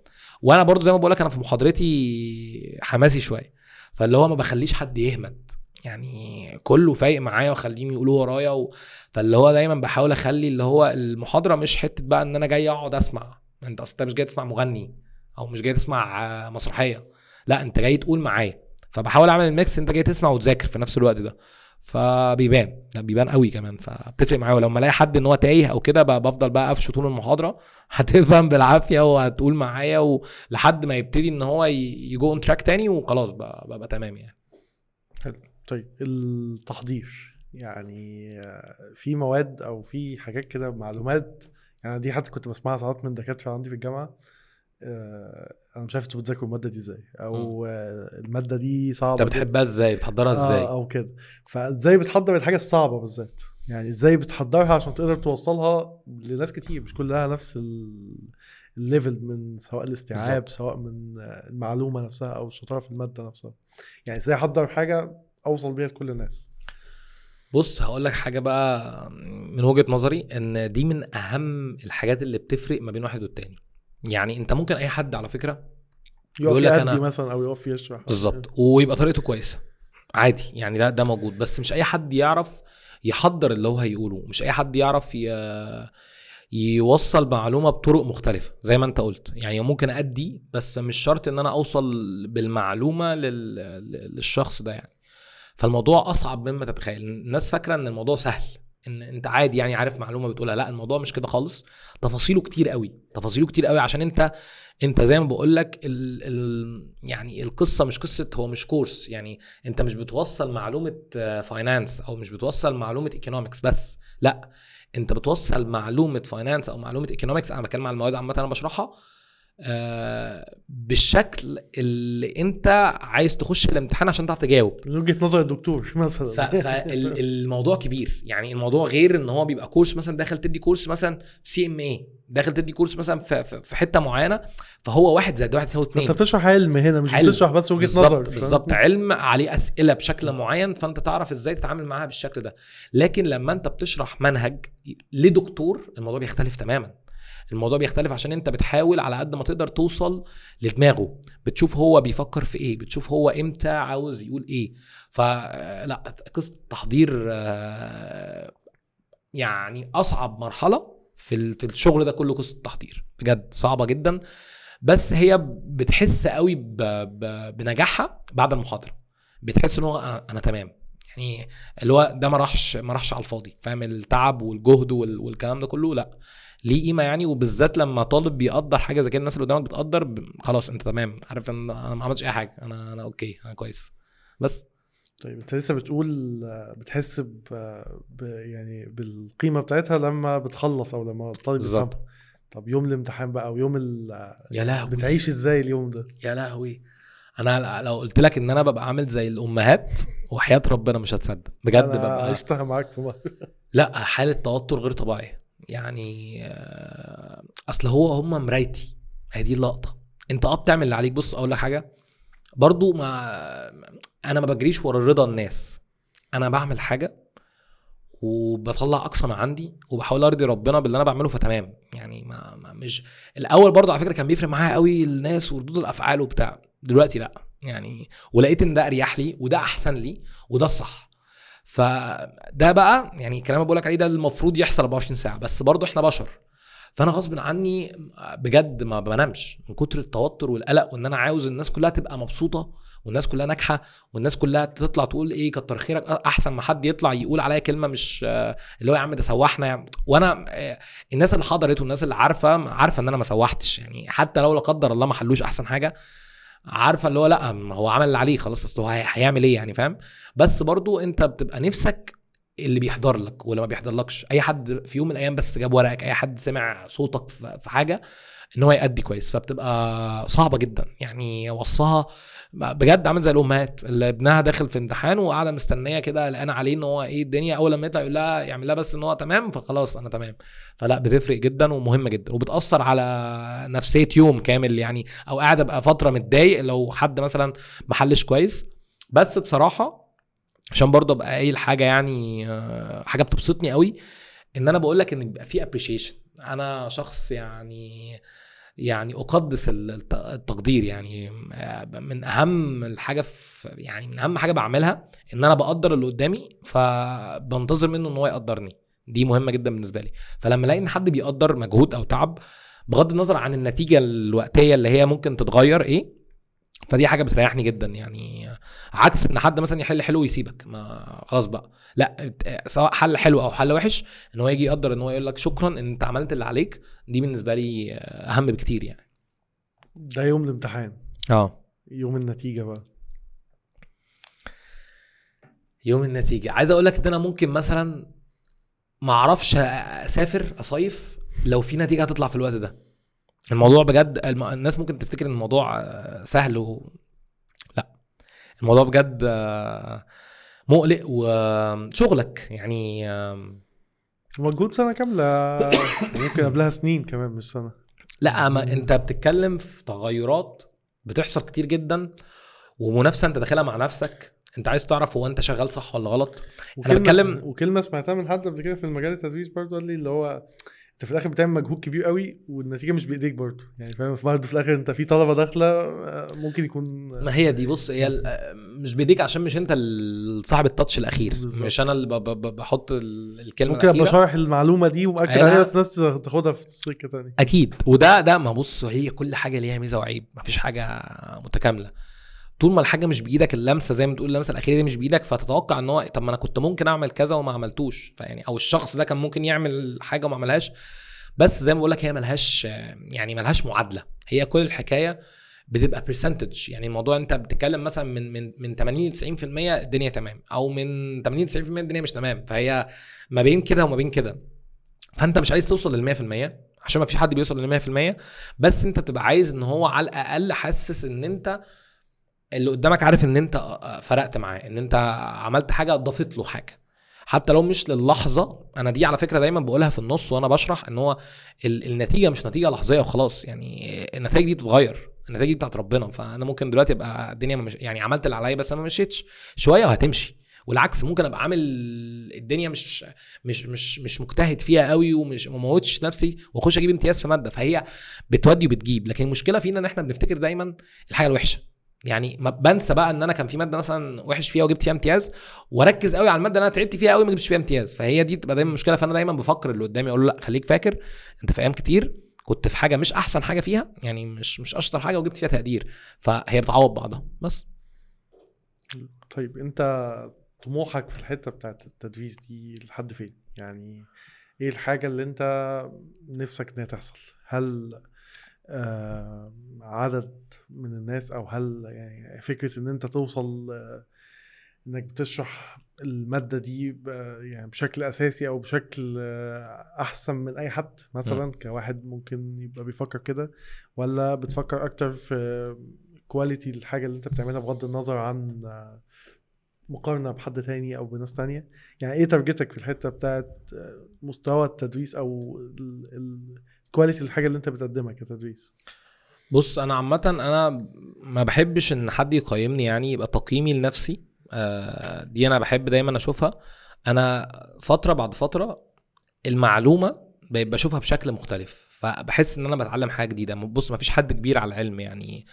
وأنا برضو زي ما بقول لك أنا في محاضرتي حماسي شوية. فاللي هو ما بخليش حد يهمد يعني كله فايق معايا واخليهم يقولوا ورايا و... فاللي هو دايما بحاول اخلي اللي هو المحاضرة مش حتة بقى ان أنا جاي اقعد اسمع. انت اصل مش جاي تسمع مغني أو مش جاي تسمع مسرحية. لا انت جاي تقول معايا. فبحاول اعمل ال mix انت جاي تسمع وتذاكر في نفس الوقت ده. فبيبان بيبان قوي كمان فبتفرق معايا. ولما الاقي حد ان هو تايه أو كده بفضل بقى قفشه طول المحاضرة. هتفهم بالعافية وهتقول معايا ولحد ما يبتدي ان هو يجو on track تاني وخلاص بقى, بقى تمام يعني. حلو. طيب التحضير. يعني في مواد أو في حاجات كده معلومات. يعني دي حتى كنت بسمعها ساعات من دكاترة عندي في الجامعة. أنا مش عارف أنتوا بتذاكروا المادة دي إزاي أو آه، المادة دي صعبة أنت بتحبها إزاي؟ بتحضرها إزاي؟ آه أو كده. فإزاي بتحضر الحاجة الصعبة بالذات؟ يعني إزاي بتحضرها عشان تقدر توصلها لناس كتير مش كلها نفس ال- الليفل من سواء الاستيعاب بالظبط. سواء من آه، المعلومة نفسها أو الشطارة في المادة نفسها. يعني إزاي أحضر حاجة أوصل بيها لكل الناس؟ بص هقول لك حاجة بقى من وجهة نظري إن دي من أهم الحاجات اللي بتفرق ما بين واحد والتاني. يعني انت ممكن اي حد على فكرة يقول لك أنا- مثلا أو يقف يشرح. بالظبط. ويبقى طريقته كويسة. عادي. يعني ده ده موجود. بس مش أي حد يعرف يحضر اللي هو هيقوله. مش أي حد يعرف ي... يوصل معلومة بطرق مختلفة زي ما انت قلت. يعني ممكن أدي بس مش شرط إن أنا أوصل بالمعلومة لل... للشخص ده يعني. فالموضوع أصعب مما تتخيل. الناس فاكرة إن الموضوع سهل. إن أنت عادي يعني عارف معلومة بتقولها. لا الموضوع مش كده خالص. تفاصيله كتير قوي. تفاصيله كتير قوي عشان أنت أنت زي ما بقول لك ال ال يعني القصة مش قصة هو مش كورس يعني أنت مش بتوصل معلومة finance أو مش بتوصل معلومة economics بس. لا أنت بتوصل معلومة finance أو معلومة economics أنا بتكلم عن المواد عامة أنا بشرحها. آه بالشكل اللي انت عايز تخش الامتحان عشان تعرف تجاوب. من وجهة نظر الدكتور مثلا. فالموضوع كبير. يعني الموضوع غير ان هو بيبقى كورس مثلا داخل تدي كورس مثلا في CMA داخل تدي كورس مثلا في, في حتة معينة فهو واحد زائد واحد يساوي اتنين. انت بتشرح علم هنا مش علم. بتشرح بس وجهة نظر؟ بالظبط. علم عليه أسئلة بشكل معين فانت تعرف إزاي تتعامل معاها بالشكل ده. لكن لما انت بتشرح منهج لدكتور الموضوع بيختلف تماما. الموضوع بيختلف عشان انت بتحاول على قد ما تقدر توصل لدماغه. بتشوف هو بيفكر في إيه بتشوف هو إمتى عاوز يقول إيه. فلا قصة التحضير آه، يعني أصعب مرحلة في في الشغل ده كله قصة التحضير بجد صعبة جدا. بس هي بتحس قوي. بنجاحها بعد المحاضرة. بتحس إن هو أنا, تمام. يعني اللي هو ده ما راحش ما راحش على الفاضي. فاهم؟ التعب والجهد وال... والكلام ده كله لا. ليه قيمة يعني وبالذات لما طالب بيقدر حاجة زي كده الناس اللي قدامك بتقدر ب... خلاص انت تمام عارف ان أنا ما عملتش اي حاجة أنا أنا أوكي أنا كويس. بس. طيب انت لسه بتقول بتحس ب... ب... يعني بالقيمة بتاعتها لما بتخلص أو لما الطالب بالظبط. طب يوم الامتحان بقى أو يوم ال... يا لهوي. بتعيش إزاي اليوم ده؟ يا لهوي. أنا لو قلت لك إن أنا ببقى عامل زي الأمهات وحياة ربنا مش هتصدق. بجد ببقى عشتها معاك في مرة. لا حالة توتر غير طبيعية. يعني أصل هو هم مرايتي. دي اللقطة. أنت آه بتعمل اللي عليك. بص أقول لك حاجة. برضو ما أنا ما بجريش ورا رضا الناس. أنا بعمل حاجة وبطلع أقصى ما عندي وبحاول أرضي ربنا باللي أنا بعمله فتمام. يعني ما, ما مش الأول برضو على فكرة كان بيفرق معايا قوي الناس وردود الأفعال وبتاع. دلوقتي لأ. يعني ولقيت إن ده أريح لي وده أحسن لي وده الصح. فده بقى يعني الكلام اللي بقول لك عليه ده المفروض يحصل 24 ساعة بس برضو إحنا بشر. فأنا غصب عني بجد ما بنامش من كتر التوتر والقلق وإن أنا عاوز الناس كلها تبقى مبسوطة والناس كلها ناجحة والناس كلها تطلع تقول إيه كتر خيرك أحسن ما حد يطلع يقول عليا كلمة مش اللي هو يا عم ده سوحنا يعني وأنا الناس اللي حضرت والناس اللي عارفة عارفة إن أنا ما سوحتش يعني حتى لو لا قدر الله ما حلوش أحسن حاجة عارفة اللي هو لأ هو عمل اللي عليه خلاص أصل هو هيعمل إيه يعني فاهم؟ بس برضو أنت بتبقى نفسك اللي بيحضر لك ولا ما بيحضرلكش. أي حد في يوم من الأيام بس جاب ورقك أي حد سمع صوتك في حاجة إن هو يأدي كويس. فبتبقى صعبة جدا. يعني وصها بجد عامل زي الأمهات اللي ابنها داخل في امتحان وقاعدة مستنية كده قلقانة عليه إن هو إيه الدنيا أول لما يطلع يقول لها يعمل لها بس إن هو تمام فخلاص أنا تمام. فلا بتفرق جدا ومهمة جدا وبتأثر على نفسية يوم كامل يعني أو قاعد ابقى فترة متضايق لو حد مثلا ما حلش كويس. بس بصراحة عشان برضه أبقى قايل حاجة يعني حاجة بتبسطني قوي إن أنا بقول لك إن بيبقى في ابريشيشن أنا شخص يعني يعني أقدس التقدير يعني من أهم الحاجة في يعني من أهم حاجة بعملها إن أنا بقدر اللي قدامي فبنتظر منه إن هو يقدرني. دي مهمة جدا بالنسبة لي. فلما ألاقي إن حد بيقدر مجهود أو تعب بغض النظر عن النتيجة الوقتية اللي هي ممكن تتغير إيه فدي حاجة بتريحني جدا يعني عكس إن حد مثلا يحل حلو ويسيبك. ما خلاص بقى. لا سواء حل حلو أو حل وحش إن هو يجي يقدر إن هو يقول لك شكرا ان أنت عملت اللي عليك دي بالنسبة لي أهم بكتير يعني. ده يوم الامتحان. آه. يوم النتيجة بقى. يوم النتيجة. عايز أقول لك إن أنا ممكن مثلا ما أعرفش أسافر أصيف لو في نتيجة هتطلع في الوقت ده. الموضوع بجد الناس ممكن تفتكر إن الموضوع سهل الموضوع بجد مقلق وشغلك يعني مجهود سنة كاملة. ممكن قبلها سنين كمان مش سنة. لا ما انت بتتكلم في تغيرات بتحصل كتير جدا ومنافسة انت داخلها مع نفسك. انت عايز تعرف هو انت شغال صح ولا غلط. أنا بتكلم وكلمة سمعتها من حد قبل كده في المجال التدريس برضه قال لي اللي هو انت في الآخر بتعمل مجهود كبير قوي والنتيجة مش بإيديك برضه. يعني فاهم؟ برضه في الآخر انت في طلبة داخلة ممكن يكون ما هي دي بص هي مش بإيديك عشان مش انت صاحب التاتش الأخير. بالزبط. مش أنا اللي بحط الكلمة ممكن أبقى شارح المعلومة دي ومأكد عليها بس ناس تاخدها في سكة ثانية أكيد. وده ده ما بص هي كل حاجة ليها ميزة وعيب. ما فيش حاجة متكاملة. طول ما الحاجة مش بإيدك اللمسة زي ما تقول اللمسة الأخيرة دي مش بإيدك فتتوقع إن هو طب ما أنا كنت ممكن أعمل كذا وما عملتوش فيعني أو الشخص ده كان ممكن يعمل حاجة وما عملهاش. بس زي ما بقول لك هي ملهاش يعني ملهاش معادلة. هي كل الحكاية بتبقى برسنتج يعني الموضوع أنت بتتكلم مثلا من من من 80 ل 90% الدنيا تمام أو من 80 ل 90% الدنيا مش تمام. فهي ما بين كده وما بين كده. فأنت مش عايز توصل لل 100% عشان ما فيش حد بيوصل لل 100% بس أنت تبقى عايز إن هو على الأقل حاسس إن أنت اللي قدامك عارف إن أنت فرقت معاه إن أنت عملت حاجة أضافت له حاجة. حتى لو مش للحظة أنا دي على فكرة دايما بقولها في النص وأنا بشرح إن هو النتيجة مش نتيجة لحظية وخلاص. يعني النتائج دي بتتغير النتائج دي بتاعت ربنا. فأنا ممكن دلوقتي ابقى الدنيا مش يعني عملت اللي عليا بس أنا ما مشيتش. شوية وهتمشي. والعكس ممكن أبقى عامل الدنيا مش مش مش مش مجتهد فيها قوي ومش ما موتش نفسي وأخش أجيب امتياز في مادة. فهي بتودي وبتجيب. لكن المشكلة فينا إن إحنا بنفتكر دايما الحاجة الوحشة. يعني ما بنسى بقى إن أنا كان في مادة مثلا وحش فيها وجبت فيها امتياز وأركز قوي على المادة اللي أنا تعبت فيها قوي ما جبتش فيها امتياز. فهي دي بتبقى دايما مشكلة فأنا دايما بفكر اللي قدامي أقول له لأ خليك فاكر أنت في أيام كتير كنت في حاجة مش أحسن حاجة فيها يعني مش مش أشطر حاجة وجبت فيها تقدير. فهي بتعوض بعضها. بس. طيب أنت طموحك في الحتة بتاعت التدريس دي لحد فين؟ يعني إيه الحاجة اللي أنت نفسك إنها تحصل؟ هل عدد من الناس أو هل يعني فكرة إن أنت توصل آه إنك بتشرح المادة دي يعني بشكل أساسي أو بشكل آه أحسن من أي حد مثلا م. كواحد ممكن يبقى بيفكر كده ولا بتفكر أكتر في quality الحاجة اللي أنت بتعملها بغض النظر عن مقارنة بحد تاني أو بناس تانية يعني إيه target ك في الحتة بتاعت مستوى التدريس أو quality الحاجة اللي انت بتقدمها كتدريس. بص أنا عامة أنا ما بحبش إن حد يقيمني يعني يبقى تقييمي لنفسي. آه، دي أنا بحب دايما أشوفها. أنا فترة بعد فترة المعلومة بشوفها بشكل مختلف. فبحس إن أنا بتعلم حاجة جديدة. بص ما فيش حد كبير على العلم يعني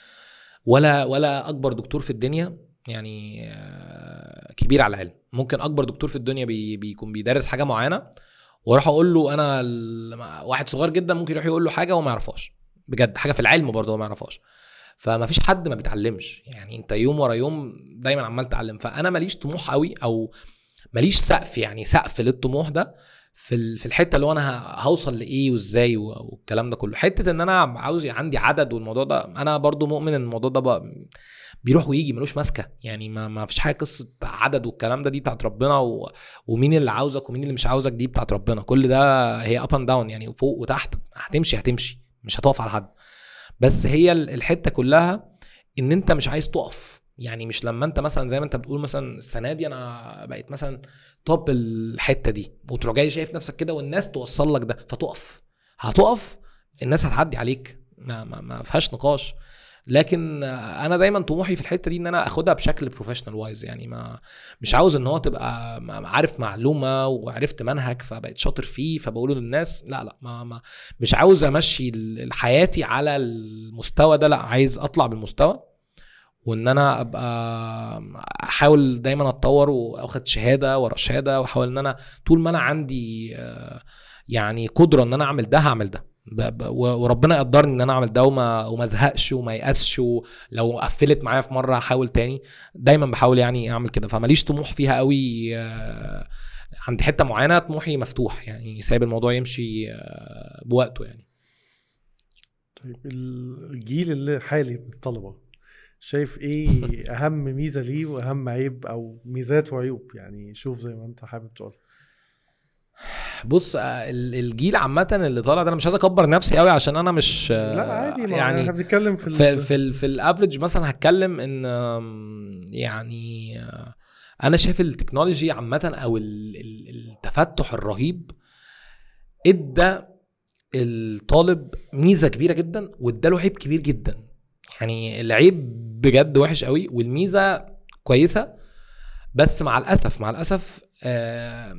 ولا ولا أكبر دكتور في الدنيا يعني آه، كبير على العلم. ممكن أكبر دكتور في الدنيا بي بيكون بيدرس حاجة معينة وأروح أقول له أنا واحد صغير جدا ممكن يروح يقول له حاجة وما يعرفهاش. بجد حاجة في العلم برضه هو ما يعرفهاش. فما فيش حد ما بيتعلمش. يعني انت يوم ورا يوم دايما عمال تتعلم. فأنا ماليش طموح قوي أو ماليش سقف يعني سقف للطموح ده في في الحتة اللي هو أنا هوصل لإيه وإزاي والكلام ده كله. حتة إن أنا عاوز عندي عدد والموضوع ده أنا برضو مؤمن إن الموضوع ده بيروح ويجي ملوش ماسكة. يعني ما, ما فيش حاجة قصة عدد والكلام ده دي بتاعت ربنا و... ومين اللي عاوزك ومين اللي مش عاوزك دي بتاعت ربنا. كل ده هي up and down يعني فوق وتحت. هتمشي هتمشي. مش هتقف على حد. بس هي ال- الحتة كلها إن أنت مش عايز تقف. يعني مش لما أنت مثلا زي ما أنت بتقول مثلا السنة دي أنا بقيت مثلا top الحتة دي. وتروح جاي شايف نفسك كده والناس توصل لك ده فتقف. هتقف الناس هتعدي عليك. ما, ما, ما فيهاش نقاش. لكن أنا دايما طموحي في الحتة دي إن أنا أخدها بشكل professional wise يعني ما مش عاوز إن هو تبقى عارف معلومة وعرفت منهج فبقيت شاطر فيه فبقوله للناس لا لا ما, ما مش عاوز أمشي حياتي على المستوى ده لا عايز أطلع بالمستوى وإن أنا أبقى أحاول دايما أتطور وأخد شهادة ورا شهادة وأحاول إن أنا طول ما أنا عندي آه، يعني قدرة إن أنا أعمل ده هعمل ده. وربنا يقدرني إن أنا أعمل ده وما وما أزهقش وما يأسش ولو قفلت معايا في مرة هحاول تاني. دايما بحاول يعني أعمل كده. فماليش طموح فيها قوي آه، عند حتة معينة طموحي مفتوح يعني سايب الموضوع يمشي آه، بوقته يعني. طيب الجيل اللي حالي من الطلبة شايف إيه أهم ميزة ليه وأهم عيب أو ميزات وعيوب؟ يعني شوف زي ما أنت حابب تقول. بص آه، ال- الجيل عامة اللي طالع ده أنا مش عايز أكبر نفسي قوي عشان أنا مش لا عادي ما يعني إحنا بنتكلم في, في في في الافريج مثلا هتكلم إن يعني آه، أنا شايف التكنولوجي عامة أو ال- ال- التفتح الرهيب إدى الطالب ميزة كبيرة جدا وإداله عيب كبير جدا. يعني العيب بجد وحش قوي والميزة كويسة بس مع الأسف مع الأسف آه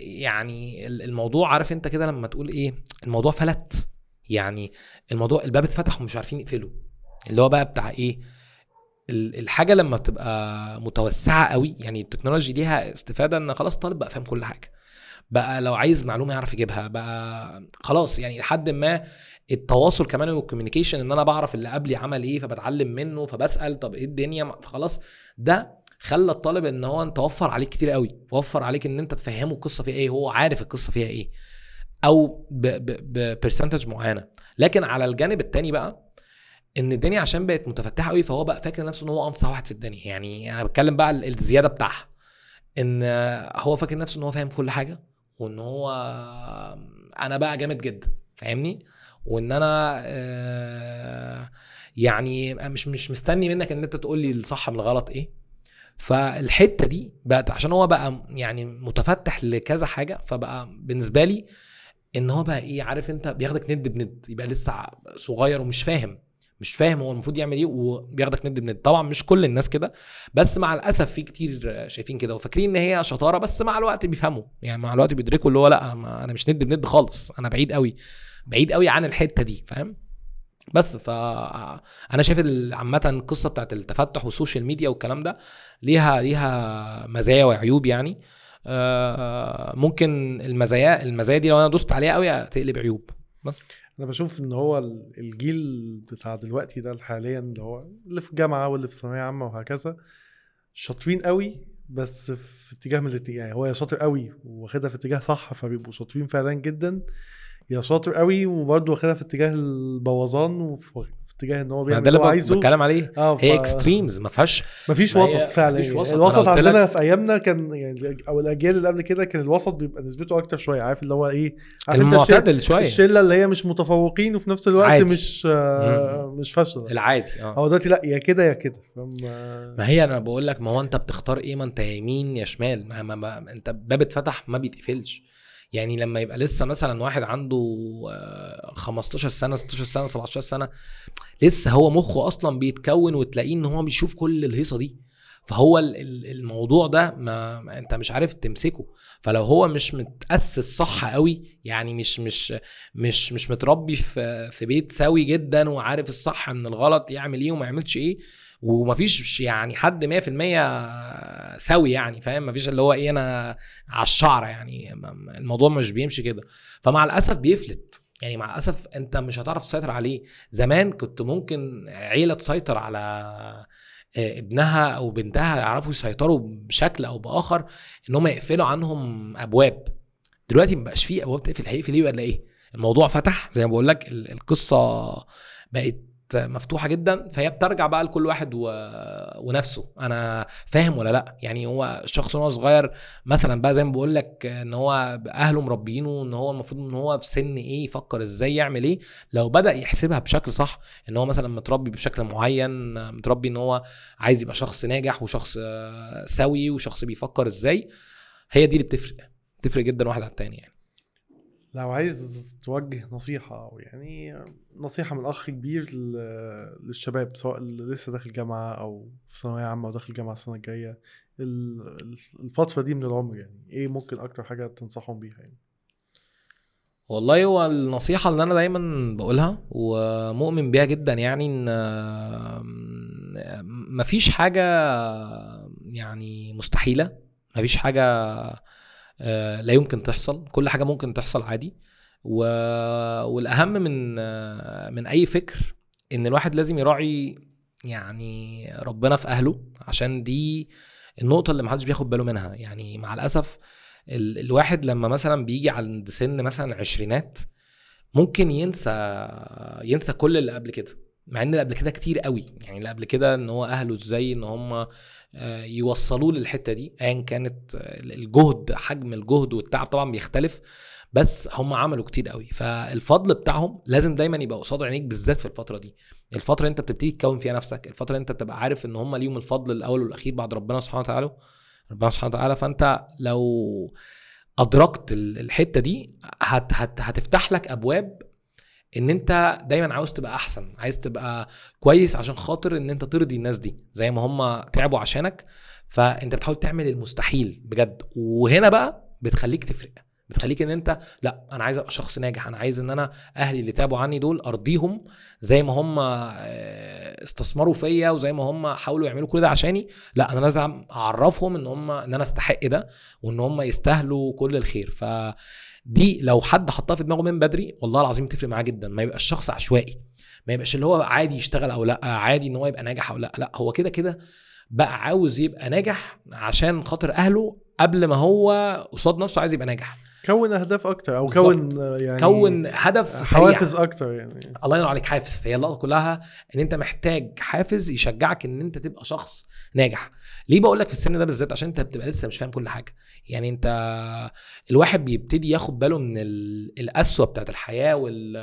يعني ال- الموضوع عارف انت كده لما تقول إيه الموضوع فلت. يعني الموضوع الباب اتفتح ومش عارفين يقفله اللي هو بقى بتاع إيه ال- الحاجة لما بتبقى متوسعة قوي يعني التكنولوجي ليها استفادة ان خلاص الطالب بقى فاهم كل حاجة. بقى لو عايز معلومة يعرف يجيبها بقى خلاص. يعني لحد ما التواصل كمان وال communication إن أنا بعرف اللي قبلي عمل إيه فبتعلم منه فبسأل طب إيه الدنيا فخلاص. ده خلى الطالب ان هو انت وفر عليك كتير قوي وفر عليك ان انت تفهمه القصة فيها إيه هو عارف القصة فيها إيه أو ب percentage معينة. لكن على الجانب التاني بقى ان الدنيا عشان بقت متفتحة قوي فهو بقى فاكر نفسه ان هو انصح واحد في الدنيا. يعني أنا بتكلم بقى ال- الزيادة بتاعها. ان هو فاكر نفسه ان هو فاهم كل حاجة وان هو أنا بقى جامد جدا فاهمني؟ وان أنا آه، يعني مش مش مستني منك ان انت تقول لي الصح من الغلط إيه. فالحتة دي بقت عشان هو بقى يعني متفتح لكذا حاجة فبقى بالنسبة لي إن هو بقى إيه عارف أنت بياخدك ند بند يبقى لسه صغير ومش فاهم مش فاهم هو المفروض يعمل إيه وبياخدك ند بند. طبعا مش كل الناس كده بس مع الأسف في كتير شايفين كده وفاكرين إن هي شطارة بس مع الوقت بيفهموا. يعني مع الوقت بيدركوا اللي هو لأ أنا مش ند بند خالص أنا بعيد قوي بعيد قوي عن الحتة دي فاهم؟ بس. ف أنا شايف عامة القصة بتاعت التفتح وال social media والكلام ده ليها ليها مزايا وعيوب يعني. آه، ممكن المزايا المزايا دي لو أنا دوست عليها قوي تقلب عيوب. بس. أنا بشوف إن هو ال- الجيل بتاع دلوقتي ده حاليا اللي هو اللي في جامعة واللي في ثانوية عامة وهكذا شاطرين قوي بس في اتجاه من الاتنين يعني هو شاطر قوي واخدها في اتجاه صح فبيبقوا شاطرين فعلا جدا. يا شاطر قوي وبرضه واخدها في اتجاه البوظان وفي في اتجاه إن هو بيعمل اللي هو عايزه. بتكلم عليه. هي ف- extremes ما فيهاش ما هي- وسط فعلا. مفيش يعني وسط. الوسط عندنا لك- في أيامنا كان يعني أو الأجيال اللي قبل كده كان الوسط بيبقى نسبته أكتر شوية. عارف اللي هو إيه؟ عارف أنت الشله, المعتدل شوية. الشلة اللي هي مش متفوقين وفي نفس الوقت عادي. مش آه مش فاشلة. العادي آه. هو دلوقتي لأ يا كده يا كده؟ آه، ما هي أنا بقول لك ما هو أنت بتختار إيه؟ ما أنت يمين يا شمال. ما, ما, ما أنت باب اتفتح ما بيتقفلش. يعني لما يبقى لسه مثلا واحد عنده آه، 15 سنة 16 سنة 17 سنة لسه هو مخه أصلا بيتكون وتلاقيه إن هو بيشوف كل الهيصة دي. فهو ال- ال- الموضوع ده ما أنت مش عارف تمسكه. فلو هو مش متأسس صح قوي يعني مش مش مش مش متربي في في بيت سوي جدا وعارف الصح من الغلط يعمل إيه وما يعملش إيه ومفيش يعني حد 100% سوي يعني فاهم؟ مفيش اللي هو إيه أنا على الشعرة يعني الموضوع مش بيمشي كده. فمع الأسف بيفلت يعني مع الأسف أنت مش هتعرف تسيطر عليه. زمان كنت ممكن عيلة تسيطر على آه، ابنها أو بنتها يعرفوا يسيطروا بشكل أو بآخر إن هم يقفلوا عنهم أبواب. دلوقتي ما بقاش فيه أبواب تقفل هيقفل إيه ولا إيه؟ الموضوع فتح زي ما بقول لك ال- القصة بقت مفتوحة جدا فهي بترجع بقى لكل واحد و... ونفسه. أنا فاهم ولا لأ؟ يعني هو الشخص وهو صغير مثلا بقى زي ما بقول لك إن هو أهله مربينه إن هو المفروض إن هو في سن إيه يفكر إزاي يعمل إيه. لو بدأ يحسبها بشكل صح إن هو مثلا متربي بشكل معين متربي إن هو عايز يبقى شخص ناجح وشخص آه، سوي وشخص بيفكر إزاي هي دي اللي بتفرق. بتفرق جدا واحد عن التاني يعني. لو عايز توجه نصيحة أو يعني نصيحة من أخ كبير للشباب سواء اللي لسه داخل جامعة أو في ثانوية عامة أو داخل جامعة السنة الجاية ال- الفترة دي من العمر يعني إيه ممكن أكتر حاجة تنصحهم بيها يعني؟ والله هو النصيحة اللي أنا دايما بقولها ومؤمن بيها جدا يعني إن مفيش حاجة يعني مستحيلة مفيش حاجة لا يمكن تحصل. كل حاجة ممكن تحصل عادي. و... والأهم من آه، من أي فكر إن الواحد لازم يراعي يعني ربنا في أهله عشان دي النقطة اللي محدش بياخد باله منها. يعني مع الأسف ال... الواحد لما مثلا بيجي عند سن مثلا عشرينات ممكن ينسى ينسى كل اللي قبل كده. مع إن اللي قبل كده كتير قوي. يعني اللي قبل كده إن هو أهله إزاي إن هم آه، يوصلوه للحتة دي ايا كانت آه، الجهد حجم الجهد والتعب طبعا بيختلف بس هم عملوا كتير قوي. فالفضل بتاعهم لازم دايما يبقى قصاد عينيك بالذات في الفترة دي. الفترة اللي أنت بتبتدي تكون فيها نفسك الفترة اللي أنت بتبقى عارف إن هم ليهم الفضل الأول والأخير بعد ربنا سبحانه وتعالى ربنا سبحانه وتعالى فأنت لو أدركت ال- الحتة دي هت هت هتفتح لك أبواب إن أنت دايما عاوز تبقى أحسن عايز تبقى كويس عشان خاطر إن أنت ترضي الناس دي زي ما هم تعبوا عشانك. فأنت بتحاول تعمل المستحيل بجد. وهنا بقى بتخليك تفرق بتخليك إن أنت لأ أنا عايز أبقى شخص ناجح أنا عايز إن أنا أهلي اللي تعبوا عني دول أرضيهم زي ما هم آه، استثمروا فيا وزي ما هم حاولوا يعملوا كل ده عشاني. لأ أنا لازم أعرفهم إن هم إن أنا أستحق ده وإن هم يستاهلوا كل الخير. ف دي لو حد حطها في دماغه من بدري والله العظيم تفرق معاه جدا. ما يبقاش شخص عشوائي. ما يبقاش اللي هو عادي يشتغل أو لأ عادي إن هو يبقى ناجح أو لأ. لأ هو كده كده بقى عاوز يبقى ناجح عشان خاطر أهله قبل ما هو قصاد نفسه عايز يبقى ناجح. كون أكتر أو بالظبط. كون يعني كون هدف سريع حوافز أكتر يعني. الله ينور عليك حافز. هي اللقطة كلها إن أنت محتاج حافز يشجعك إن أنت تبقى شخص ناجح. ليه بقول لك في السن ده بالذات؟ عشان أنت بتبقى لسه مش فاهم كل حاجة. يعني أنت الواحد بيبتدي ياخد باله من ال- القسوة بتاعت الحياة وال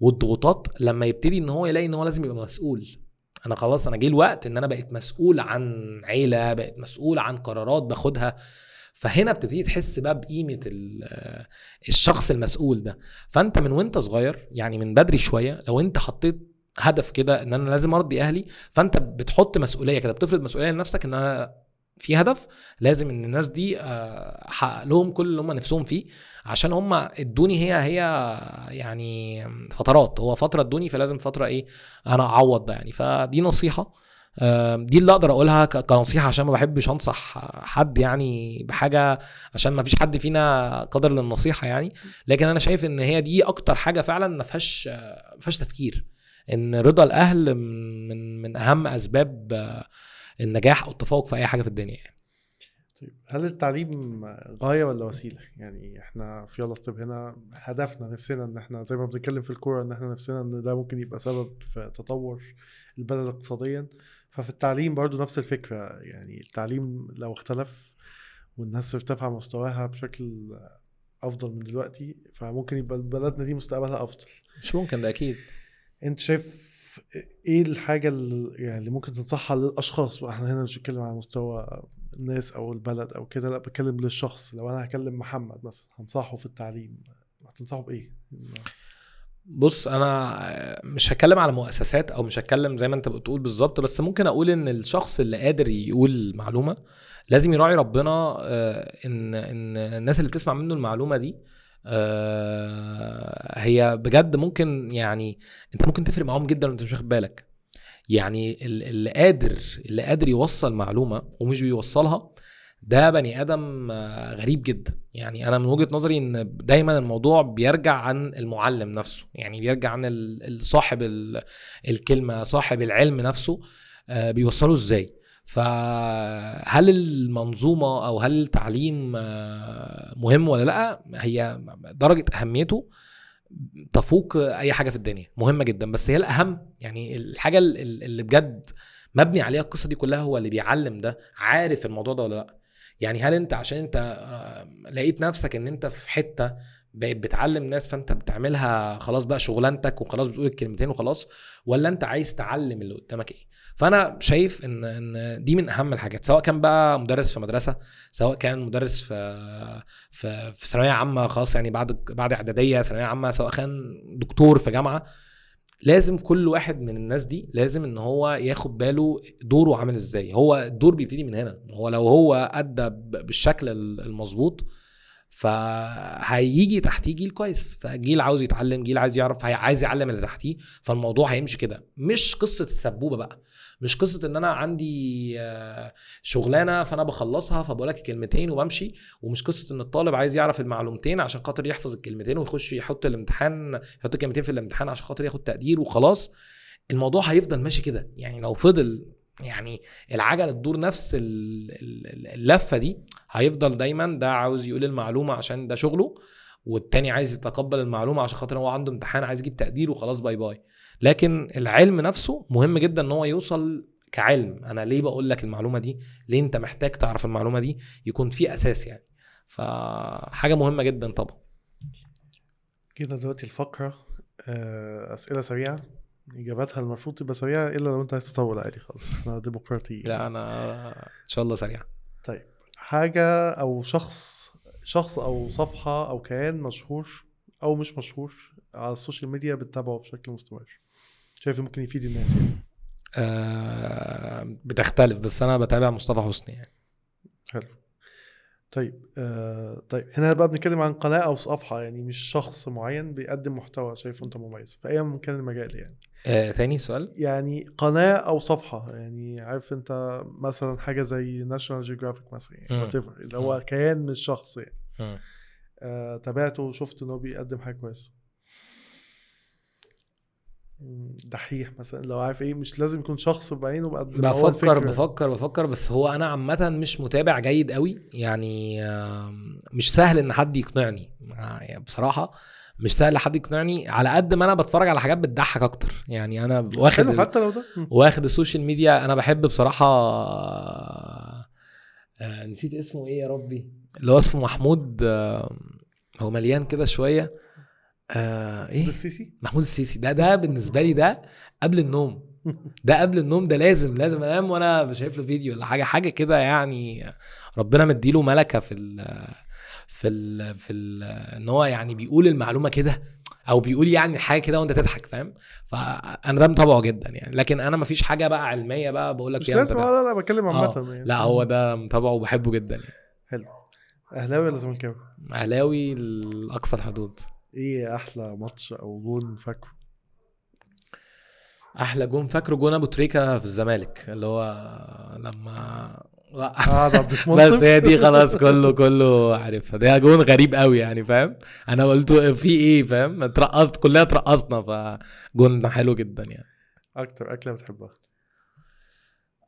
والضغوطات لما يبتدي إن هو يلاقي إن هو لازم يبقى مسؤول. أنا خلاص أنا جه الوقت إن أنا بقيت مسؤول عن عيلة بقيت مسؤول عن قرارات باخدها. فهنا بتبتدي تحس بقى بقيمة ال- الشخص المسؤول ده. فأنت من وأنت صغير يعني من بدري شوية لو أنت حطيت هدف كده إن أنا لازم أرضي أهلي فأنت بتحط مسؤولية كده بتفرض مسؤولية لنفسك إن أنا في هدف لازم إن الناس دي آه، أحقق لهم كل اللي هم نفسهم فيه. عشان هم ادوني هي هي يعني فترات. هو فترة ادوني فلازم فترة إيه أنا اعوض ده يعني. فدي نصيحة. دي اللي أقدر اقولها كنصيحة عشان ما بحبش انصح حد يعني بحاجة عشان ما فيش حد فينا قادر للنصيحة يعني. لكن أنا شايف إن هي دي أكتر حاجة فعلا ما فيهاش ما فيهاش تفكير. إن رضا الأهل من من أهم أسباب النجاح أو التفوق في أي حاجة في الدنيا يعني. طيب هل التعليم غاية ولا وسيلة؟ يعني إحنا في يلا ستيب هنا هدفنا نفسنا إن إحنا زي ما بنتكلم في الكورة إن إحنا نفسنا إن ده ممكن يبقى سبب في تطور البلد اقتصاديا. ففي التعليم برضو نفس الفكرة يعني التعليم لو اختلف والناس ارتفع مستواها بشكل أفضل من دلوقتي فممكن يبقى بلدنا دي مستقبلها أفضل. مش ممكن ده أكيد. أنت شايف إيه الحاجة اللي يعني اللي ممكن تنصحها للأشخاص؟ بقى إحنا هنا مش بنتكلم على مستوى الناس أو البلد أو كده لأ بتكلم للشخص. لو أنا هكلم محمد مثلا هنصحه في التعليم هتنصحه بإيه؟ بص أنا مش هتكلم على مؤسسات أو مش هتكلم زي ما أنت بتقول بالظبط بس ممكن أقول إن الشخص اللي قادر يقول معلومة لازم يراعي ربنا آه، إن إن الناس اللي بتسمع منه المعلومة دي آه، هي بجد ممكن يعني أنت ممكن تفرق معاهم جدا وأنت مش واخد بالك. يعني ال- اللي قادر اللي قادر يوصل معلومة ومش بيوصلها ده بني آدم غريب جدا. يعني أنا من وجهة نظري إن دايما الموضوع بيرجع عن المعلم نفسه. يعني بيرجع عن صاحب ال- الكلمة صاحب العلم نفسه آه، بيوصله إزاي. فهل المنظومة أو هل التعليم آه، مهم ولا لأ؟ هي درجة أهميته. تفوق أي حاجة في الدنيا مهمة جدا. بس هي الأهم يعني الحاجة ال- ال- اللي بجد مبني عليها القصة دي كلها هو اللي بيعلم ده عارف الموضوع ده ولا لأ. يعني هل أنت عشان أنت آه، لقيت نفسك إن أنت في حتة بقيت بتعلم ناس فأنت بتعملها خلاص بقى شغلانتك وخلاص بتقول الكلمتين وخلاص ولا أنت عايز تعلم اللي قدامك إيه؟ فانا شايف ان ان دي من اهم الحاجات سواء كان بقى مدرس في مدرسة سواء كان مدرس في في في ثانوية عامة خلاص يعني بعد بعد إعدادية ثانوية عامة سواء كان دكتور في جامعة لازم كل واحد من الناس دي لازم إن هو ياخد باله دوره عامل إزاي. هو الدور بيبتدي من هنا هو لو هو أدى بالشكل ال- المظبوط فهيجي تحتيه جيل كويس فجيل عاوز يتعلم جيل عايز يعرف عايز يعلم اللي تحتيه فالموضوع هيمشي كده. مش قصة السبوبة بقى. مش قصة إن أنا عندي آه، شغلانة فأنا بخلصها فبقول لك كلمتين وبمشي ومش قصة إن الطالب عايز يعرف المعلومتين عشان خاطر يحفظ الكلمتين ويخش يحط الامتحان يحط الكلمتين في الامتحان عشان خاطر ياخد تقدير وخلاص. الموضوع هيفضل ماشي كده. يعني لو فضل يعني العجلة تدور نفس ال- ال- اللفة دي هيفضل دايما ده عاوز يقول المعلومة عشان ده شغله. والتاني عايز يتقبل المعلومة عشان خاطر هو عنده امتحان عايز يجيب تقدير وخلاص باي باي. لكن العلم نفسه مهم جدا إن هو يوصل كعلم. أنا ليه بقول لك المعلومة دي؟ ليه أنت محتاج تعرف المعلومة دي؟ يكون في أساس يعني. فحاجة مهمة جدا طبعا. كده دلوقتي الفقرة آه، أسئلة سريعة. إجاباتها المفروض تبقى سريعة إلا لو أنت عايز تطول عادي خالص. إحنا ديمقراطيين. لا أنا إن شاء الله سريع. طيب. حاجة أو شخص شخص أو صفحة أو كيان مشهور أو مش مشهور على ال social media بتتابعه بشكل مستمر. شايف ممكن يفيد الناس يعني. آه بتختلف بس أنا بتابع مصطفى حسني يعني. حلو. طيب آه طيب هنا بقى بنتكلم عن قناة أو صفحة يعني مش شخص معين بيقدم محتوى شايفه أنت مميز. في أي مكان المجال يعني. آه تاني سؤال؟ يعني قناة أو صفحة يعني عارف أنت مثلا حاجة زي ناشونال جيوغرافيك مثلا يعني اللي هو كيان مش شخص يعني. آه، تابعته وشفت إن هو بيقدم حاجة كويسة. دحيح مثلا لو عارف إيه مش لازم يكون شخص بعينه بقدم بفكر. بفكر بفكر بس هو أنا عامة مش متابع جيد قوي. يعني مش سهل إن حد يقنعني. يعني بصراحة مش سهل حد يقنعني على قد ما أنا بتفرج على حاجات بتضحك أكتر. يعني أنا واخد حتى لو ده. واخد ال social media أنا بحب بصراحة آه نسيت اسمه إيه يا ربي؟ اللي هو اسمه محمود آه هو مليان كده شوية. آه إيه؟ السيسي؟ محمود السيسي. ده ده بالنسبة لي ده قبل النوم. ده قبل النوم ده لازم لازم أنام وأنا شايف له فيديو ولا حاجة. حاجة كده يعني ربنا مديله ملكة في ال في ال في ال إن هو يعني بيقول المعلومة كده أو بيقول يعني حاجة كده وأنت تضحك فاهم؟ فأنا ده متابعه جدا يعني. لكن أنا مفيش حاجة بقى علمية بقى بقول لك مش لازم. لا لا بتكلم آه. عامة يعني. لا هو ده متابعه وبحبه جدا يعني. أهلاوي ولا زملكاوي؟ أهلاوي لأقصى الحدود. إيه أحلى ماتش أو جون فاكره؟ أحلى جون فاكره جون أبو تريكة في الزمالك اللي هو لما عبد بس هي دي خلاص كله كله عارفها. ده جون غريب قوي يعني فاهم؟ أنا قلت في إيه فاهم؟ اترقصت كلنا اترقصنا فجون حلو جدا يعني. أكتر أكلة بتحبها؟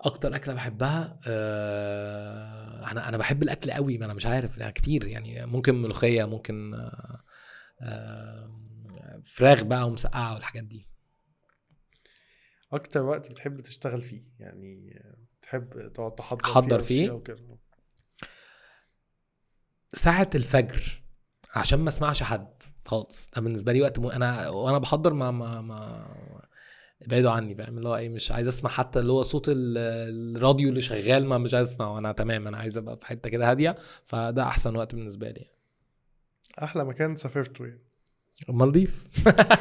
أكتر أكلة بحبها آه أنا أنا بحب الأكل قوي ما أنا مش عارف يعني كتير يعني ممكن ملوخية ممكن آه آه فراخ بقى ومسقعة والحاجات دي. أكتر وقت بتحب تشتغل فيه؟ يعني تحب تقعد تحضر أحضر أو فيه؟ كده؟ ساعة الفجر عشان ما أسمعش حد خالص. ده بالنسبة لي وقت م... أنا وأنا بحضر ما ما ما ابعدوا عني فاهم؟ اللي هو إيه مش عايز أسمع حتى اللي هو صوت ال- الراديو اللي شغال ما مش عايز أسمعه. أنا تمام أنا عايز أبقى في حتة كده هادية. فده أحسن وقت بالنسبة لي يعني. أحلى مكان سافرته يعني. المالديف؟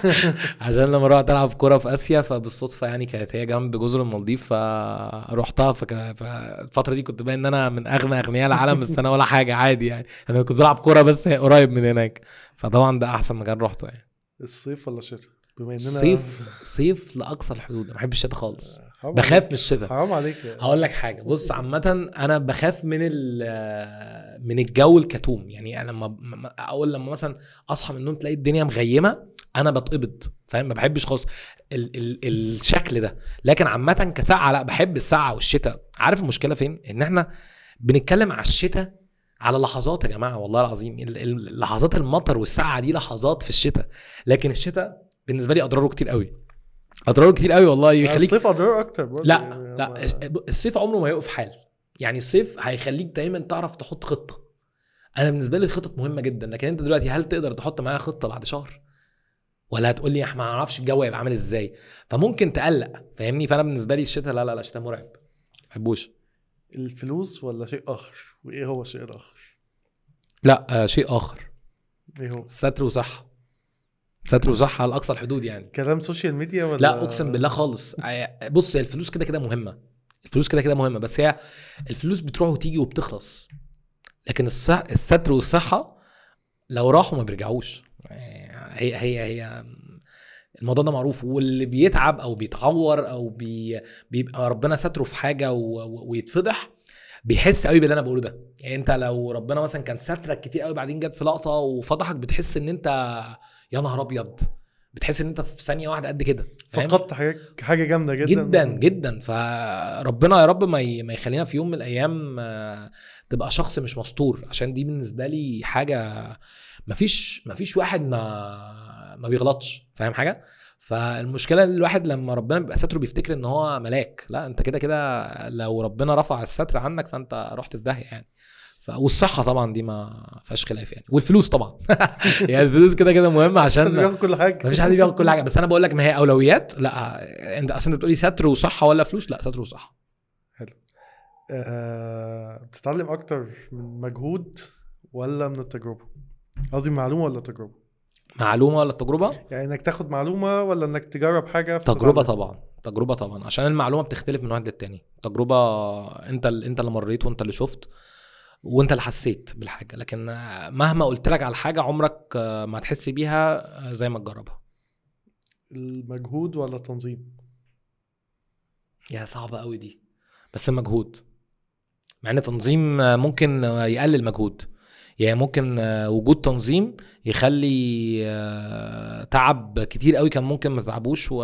عشان لما رحت ألعب كورة في آسيا فبالصدفة يعني كانت هي جنب جزر المالديف فروحتها. فالفترة دي كنت باين إن أنا من أغنى أغنياء العالم بس أنا ولا حاجة عادي يعني. أنا كنت بلعب كورة بس قريب من هناك. فطبعا ده أحسن مكان روحته يعني. الصيف ولا الشتاء؟ بما إننا صيف صيف لأقصى الحدود. ما بحبش الشتاء خالص. حرام بخاف. من الشتاء. حرام عليك يا- هقول لك حاجة. بص عامة أنا بخاف من ال- من الجو الكتوم. يعني أنا لما أول لما مثلا أصحى من النوم تلاقي الدنيا مغيمة أنا بتقبض. فاهم؟ ما بحبش خالص ال ال الشكل ده. لكن عامة كساعه لأ بحب الساعة والشتاء. عارف المشكلة فين؟ إن إحنا بنتكلم على الشتاء على لحظات يا جماعة والله العظيم. ال- ال- لحظات المطر والساعة دي لحظات في الشتاء. لكن الشتاء بالنسبة لي أضراره كتير قوي. أضراره كتير قوي والله يخليك الصيف اضرار أكتر برضه لا يعني لا الصيف عمره ما يقف حال. يعني الصيف هيخليك دايما تعرف تحط خطة. أنا بالنسبة لي الخطط مهمة جدا لكن أنت دلوقتي هل تقدر تحط معايا خطة بعد شهر؟ ولا هتقول لي إحنا ما نعرفش الجو هيبقى عامل إزاي؟ فممكن تقلق فاهمني؟ فأنا بالنسبة لي الشتاء لا لا لا الشتاء مرعب. ما بحبوش. الفلوس ولا شيء آخر؟ وإيه هو الشيء الآخر لا آه شيء آخر. إيه هو؟ ستر وصحة. ستر وصحه على اقصى الحدود يعني. كلام social media ولا لا أقسم بالله خالص. آه، بص هي الفلوس كده كده مهمة. الفلوس كده كده مهمة بس هي الفلوس بتروح وتيجي وبتخلص. لكن الصح... الستر والصحة لو راحوا ما بيرجعوش. آه، هي هي هي الموضوع ده معروف. واللي بيتعب أو بيتعور أو بي... بيبقى ربنا ستره في حاجة. و... ويتفضح بيحس قوي باللي أنا بقوله ده. يعني أنت لو ربنا مثلا كان سترك كتير قوي بعدين جت في لقطة وفضحك بتحس إن أنت يا نهار أبيض. بتحس إن أنت في ثانية واحدة قد كده؟ فقدت حاجة حاجة جامدة جدا. جدا جدا. فربنا يا رب ما ما يخلينا في يوم من الأيام آه، تبقى شخص مش مستور. عشان دي بالنسبة لي حاجة مفيش مفيش واحد ما ما بيغلطش فاهم حاجة؟ فالمشكلة الواحد لما ربنا بيبقى ستره بيفتكر إن هو ملاك. لا أنت كده كده لو ربنا رفع الستر عنك فأنت رحت في داهية يعني. والصحة طبعا دي ما فيهاش خلاف يعني. والفلوس طبعا. يعني الفلوس كده كده مهمه عشان عشان بياخد كل حاجة. مفيش حد بياخد كل حاجة. بس أنا بقول لك ما هي أولويات. لا أنت أصلا أنت بتقولي ستر وصحة ولا فلوس؟ لا ستر وصحة. آه بتتعلم أكتر من مجهود ولا من التجربة؟ قصدي معلومة ولا تجربة؟ معلومة ولا تجربة؟ يعني إنك تاخد معلومة ولا إنك تجرب حاجة تجربة فتتعلم؟ طبعا. تجربة طبعا. عشان المعلومة بتختلف من واحد للتاني. تجربة أنت ال- أنت اللي مريت وأنت اللي شفت. وانت اللي حسيت بالحاجة. لكن مهما قلت لك على حاجة عمرك ما هتحس بيها زي ما تجربها. المجهود ولا التنظيم؟ يا صعبة قوي دي. بس المجهود. مع إن التنظيم ممكن يقلل مجهود يعني ممكن وجود تنظيم يخلي آه، تعب كتير قوي كان ممكن ما تتعبوش و...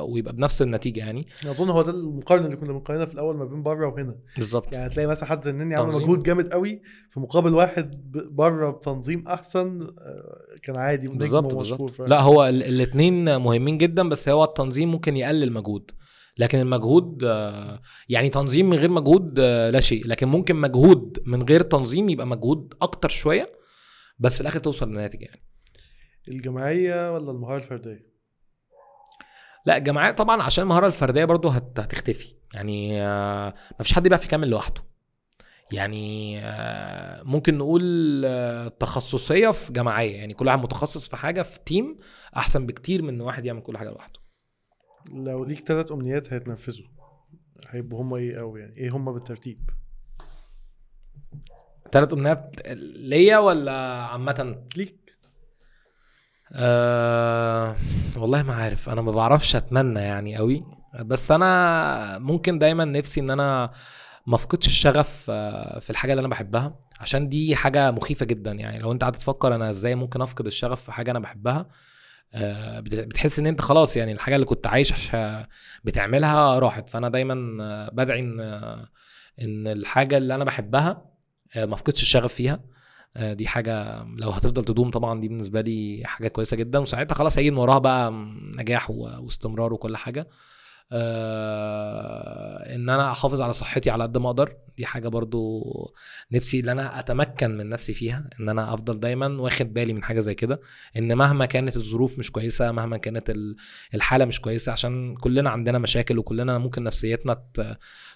ويبقى بنفس النتيجة يعني. أظن هو ده المقارنة اللي كنا بنقارنها في الأول ما بين بره وهنا. بالظبط. يعني هتلاقي مثلا حد زنني عمل. مجهود جامد قوي في مقابل واحد بره بتنظيم أحسن آه، كان عادي بالظبط؟ لا هو الاثنين مهمين جدا بس هو التنظيم ممكن يقلل مجهود لكن المجهود آه، يعني تنظيم من غير مجهود آه، لا شيء. لكن ممكن مجهود من غير تنظيم يبقى مجهود أكتر شوية بس في الآخر توصل لناتج يعني. الجماعيه ولا المهارة الفردية؟ لا الجماعات طبعا عشان المهارة الفردية برضو هت- هتختفي. يعني آه، مفيش حد بيعرف يكمل لوحده. يعني ممكن نقول تخصصية في جماعيه يعني كل واحد متخصص في حاجة في تيم أحسن بكتير من واحد يعمل كل حاجة لوحده. لو ليك ثلاث أمنيات هيتنفذوا. هيبقوا هما إيه قوي يعني إيه هما بالترتيب؟ ثلاث أمنيات ليا ولا عامة؟ ليك. أه والله ما عارف. أنا ما بعرفش أتمنى يعني قوي بس أنا ممكن دايما نفسي إن أنا ما أفقدش الشغف آه، في الحاجة اللي أنا بحبها. عشان دي حاجة مخيفة جدا يعني. لو أنت قاعد تفكر أنا إزاي ممكن أفقد الشغف في حاجة أنا بحبها آه، بتحس إن أنت خلاص يعني الحاجة اللي كنت عايش بتعملها راحت. فأنا دايما آه، بدعي إن آه، إن الحاجة اللي أنا بحبها آه، ما أفقدش الشغف فيها. آه، دي حاجة لو هتفضل تدوم طبعا دي بالنسبة لي حاجة كويسة جدا. وساعتها خلاص هيجي من وراها بقى نجاح واستمرار وكل حاجة. آه إن أنا أحافظ على صحتي على قد ما أقدر. دي حاجة برضو نفسي إن أنا أتمكن من نفسي فيها إن أنا أفضل دايما واخد بالي من حاجة زي كده. إن مهما كانت الظروف مش كويسة مهما كانت ال- الحالة مش كويسة عشان كلنا عندنا مشاكل وكلنا ممكن نفسيتنا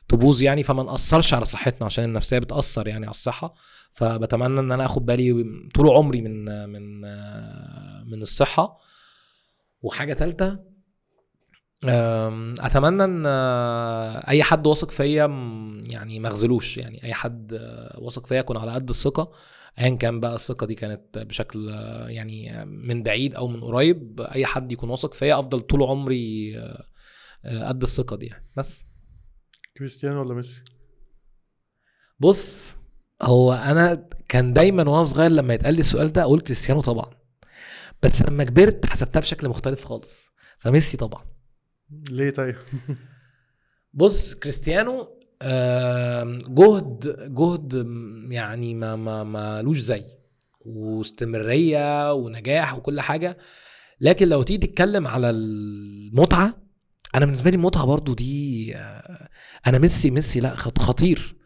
تبوظ يعني فما نأثرش على صحتنا عشان النفسية بتأثر يعني على الصحة. فبتمنى إن أنا آخد بالي طول عمري من من من الصحة. وحاجة ثالثه أتمنى إن آه، أي حد واثق فيا يعني ما أغزلوش. يعني أي حد آه، واثق فيا يكون على قد الثقة. ايا كان بقى الثقة دي كانت بشكل آه، يعني من بعيد أو من قريب أي حد يكون واثق فيا أفضل طول عمري قد الثقة دي يعني. بس. كريستيانو ولا ميسي؟ بص هو أنا كان دايما وأنا صغير لما يتقال لي السؤال ده أقول كريستيانو طبعا. بس لما كبرت حسبتها بشكل مختلف خالص. فميسي طبعا. ليه طيب؟ بص كريستيانو آم، جهد جهد يعني ما ما مالوش زي واستمرارية ونجاح وكل حاجة. لكن لو تيجي تتكلم على المتعة أنا بالنسبة لي المتعة برضو دي آه، أنا ميسي ميسي لا خط- خطير.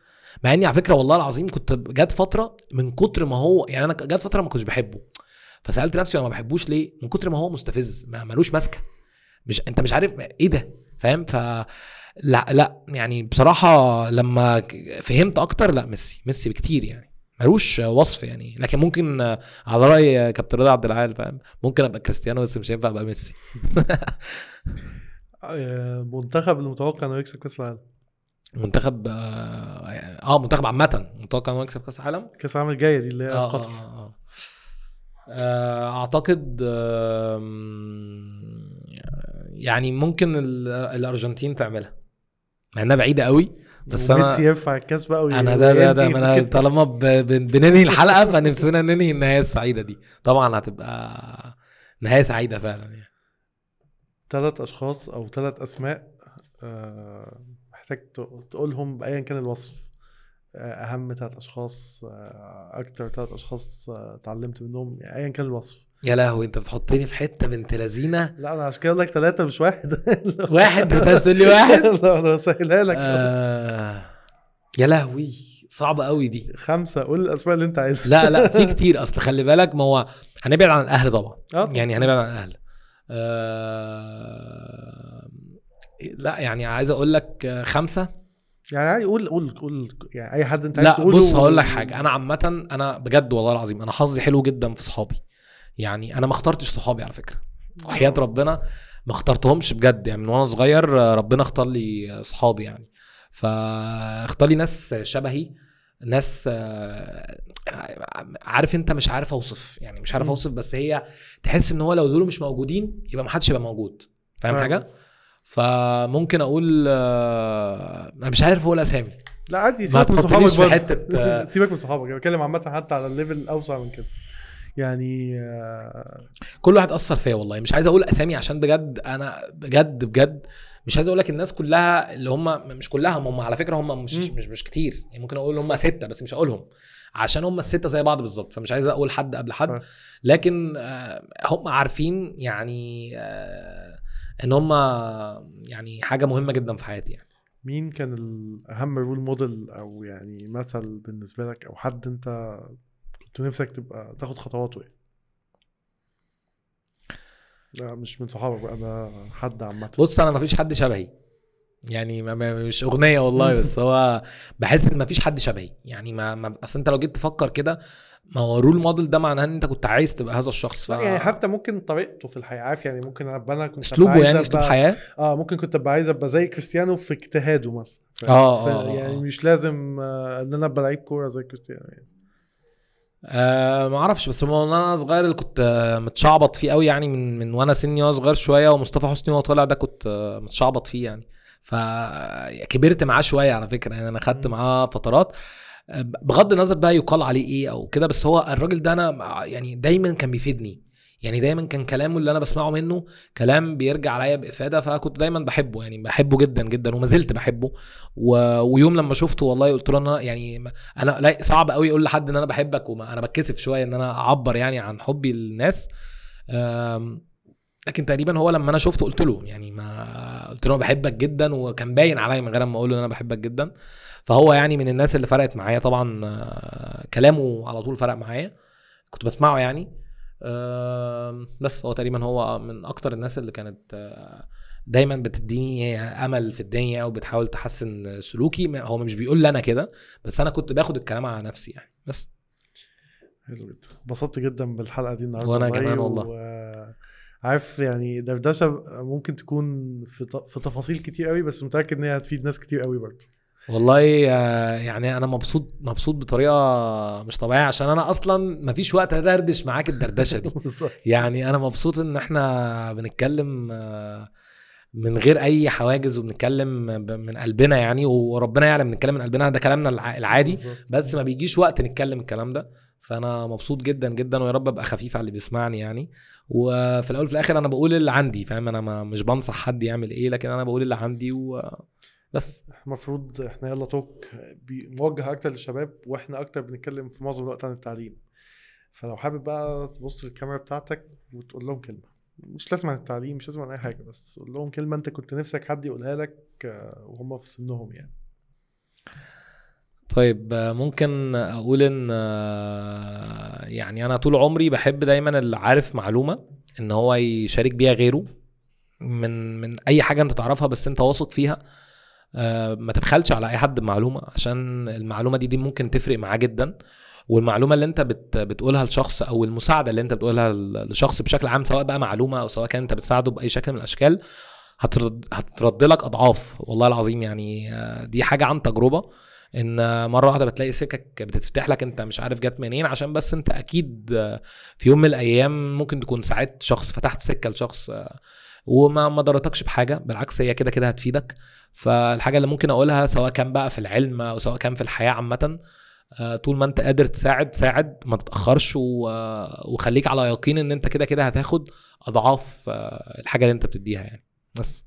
مع إني على فكرة والله العظيم كنت جات فترة من كتر ما هو يعني أنا جات فترة ما كنتش بحبه. فسألت نفسي أنا ما بحبوش ليه؟ من كتر ما هو مستفز ما ملوش ماسكة. مش انت مش عارف إيه ده فاهم؟ ف لا لا يعني بصراحة لما فهمت أكتر لا ميسي ميسي بكتير يعني. ملوش وصف يعني. لكن ممكن آه، على رأي كابتن رضا عبد العال فاهم؟ ممكن أبقى كريستيانو بس مش هينفع أبقى ميسي. آه، منتخب المتوقع إنه يكسب كأس العالم. منتخب آه آه، منتخب عامة متوقع إنه يكسب كأس العالم؟ كأس العالم الجاية دي اللي هي آه في قطر. آه آه. آه، أعتقد آم، يعني ممكن ال- الأرجنتين تعملها مع إنها بعيدة قوي بس أنا ميسي يرفع الكاس بقى أنا ده ده ده أنا. طالما بننهي الحلقة فنفسنا ننهي النهاية السعيدة دي. طبعا هتبقى نهاية سعيدة فعلا يعني. ثلاث أشخاص أو ثلاث أسماء آه، محتاج تقولهم بايا كان الوصف. آه، أهم ثلاث أشخاص آه، أكتر ثلاث أشخاص اتعلمت منهم يعني ايا كان الوصف. يا لهوي انت بتحطني في حتة بنت لذينة. لا أنا عشان كده لك ثلاثة مش واحد. واحد عايز تقول لي واحد. لا أنا بسهلها لك. آه يا لهوي صعبة قوي دي. خمسة قول الأسماء اللي أنت عايزها. لا لا في كتير. أصل خلي بالك ما هو هنبعد عن الأهل طبعا. آه طبعاً. يعني هنبعد عن الأهل. آه لا يعني عايز أقول لك خمسة. يعني قول قول قول. يعني أي حد أنت عايز لا تقوله بص هقول لك حاجة. أنا عامة أنا بجد والله العظيم أنا حظي حلو جدا في صحابي. يعني أنا ما اخترتش صحابي على فكرة. وحياه ربنا ما اخترتهمش بجد يعني من وأنا صغير ربنا اختار لي صحابي يعني. فاختار لي ناس شبهي ناس آه، عارف أنت مش عارف أوصف يعني مش عارف. أوصف بس هي تحس إن هو لو دول مش موجودين يبقى ما حدش يبقى موجود. فاهم حاجة؟ فممكن أقول آه، أنا مش عارف أقول اسامي لا عادي سيبك من صحابك في آه. سيبك من صحابك أنا بتكلم عامة حتى على الليفل أوسع من كده. يعني كل واحد أثر فيا والله. مش عايز أقول أسامي عشان بجد أنا بجد بجد مش عايز أقول لك الناس كلها اللي هم مش كلهم هم على فكرة هم مش. مش مش كتير. يعني ممكن أقول هم ستة بس مش هقولهم. عشان هم الستة زي بعض بالظبط فمش عايز أقول حد قبل حد. لكن آه، هم عارفين يعني آه، إن هم يعني حاجة مهمة جدا في حياتي يعني. مين كان الاهم رول موديل أو يعني مثل بالنسبة لك أو حد أنت نفسك تبقى تاخد خطواته يعني لا مش من صحابك بقى ده حد عامة. بص أنا ما فيش حد شبهي. يعني ما مش اغنية والله بس هو بحس ان ما فيش حد شبهي. يعني ما, ما اصل انت لو جيت تفكر كده ما هو role model ده معناه ان انت كنت عايز تبقى هذا الشخص. ف... يعني حتى ممكن طريقته في الحياة عارف يعني ممكن أنا كنت أسلوبه يعني أسلوب حياة؟ آه ممكن كنت أبقى عايز أبقى زي كريستيانو في اجتهاده مثلا. آه، آه، آه، يعني آه. مش لازم إن أنا أبقى لعيب كورة زي كريستيانو يعني. آه ما أعرفش بس هو أنا صغير اللي كنت آه، متشعبط فيه قوي يعني من من وأنا سني وأنا صغير شوية ومصطفى حسني وهو طالع ده كنت آه، متشعبط فيه يعني. فكبرت معاه شوية على فكرة يعني أنا خدت. معاه فترات. آه، بغض النظر بقى يقال عليه إيه أو كده بس هو الراجل ده أنا يعني دايما كان بيفيدني. يعني دايما كان كلامه اللي أنا بسمعه منه كلام بيرجع عليا بإفادة فكنت دايما بحبه يعني بحبه جدا جدا وما زلت بحبه. و... ويوم لما شفته والله قلت له أنا يعني أنا لا صعب قوي أقول لحد إن أنا بحبك وما أنا بتكسف شوية إن أنا أعبر يعني عن حبي للناس. أم، لكن تقريبا هو لما أنا شفته قلت له يعني ما قلت له بحبك جدا وكان باين عليا من غير ما أقول له إن أنا بحبك جدا. فهو يعني من الناس اللي فرقت معايا طبعا آه، كلامه على طول فرق معايا. كنت بسمعه يعني. بس هو تقريبا هو من أكتر الناس اللي كانت آه، دايما بتديني أمل في الدنيا وبتحاول تحسن سلوكي. هو مش بيقول لي أنا كده بس أنا كنت باخد الكلام على نفسي يعني. بس. حلو جدا. انبسطت جدا بالحلقة دي النهارده وأنا كمان والله. و... عارف يعني دردشه ممكن تكون في ت... في تفاصيل كتير قوي بس متأكد إن هي هتفيد ناس كتير قوي برضه. والله يعني أنا مبسوط مبسوط بطريقة مش طبيعية عشان أنا أصلا مفيش وقت ادردش معاك الدردشة دي. يعني أنا مبسوط إن إحنا بنتكلم من غير أي حواجز وبنتكلم من قلبنا يعني وربنا يعلم بنتكلم من قلبنا ده كلامنا الع- العادي. بس ما بيجيش وقت نتكلم الكلام ده. فأنا مبسوط جدا جدا ويا رب أبقى خفيف على اللي بيسمعني يعني. وفي الأول وفي الآخر أنا بقول اللي عندي فاهم؟ أنا ما مش بنصح حد يعمل إيه لكن أنا بقول اللي عندي وبس المفروض إحنا يلا توك موجه أكتر للشباب وإحنا أكتر بنتكلم في معظم الوقت عن التعليم. فلو حابب بقى تبص للكاميرا بتاعتك وتقول لهم كلمة. مش لازم عن التعليم مش لازم عن أي حاجة بس قول لهم كلمة أنت كنت نفسك حد يقولها لك وهم في سنهم يعني. طيب ممكن أقول إن يعني أنا طول عمري بحب دايما اللي عارف معلومة إن هو يشارك بيها غيره من من أي حاجة أنت تعرفها بس أنت واثق فيها. ما تبخلش على أي حد بمعلومة عشان المعلومة دي دي ممكن تفرق معاه جدا. والمعلومة اللي أنت بت بتقولها لشخص أو المساعدة اللي أنت بتقولها لشخص بشكل عام سواء بقى معلومة أو سواء كان أنت بتساعده بأي شكل من الأشكال هترد هترد لك أضعاف. والله العظيم يعني آه، دي حاجة عن تجربة إن مرة واحدة بتلاقي سكك بتتفتح لك أنت مش عارف جت منين عشان بس أنت أكيد آه، في يوم من الأيام ممكن تكون ساعدت شخص فتحت سكة لشخص آه، وما ما ضرتكش بحاجة. بالعكس هي كده كده هتفيدك. فالحاجة اللي ممكن أقولها سواء كان بقى في العلم أو سواء كان في الحياة عامة آه، طول ما أنت قادر تساعد ساعد ما تتأخرش آه، وخليك على يقين إن أنت كده كده هتاخد أضعاف آه، الحاجة اللي أنت بتديها يعني. بس.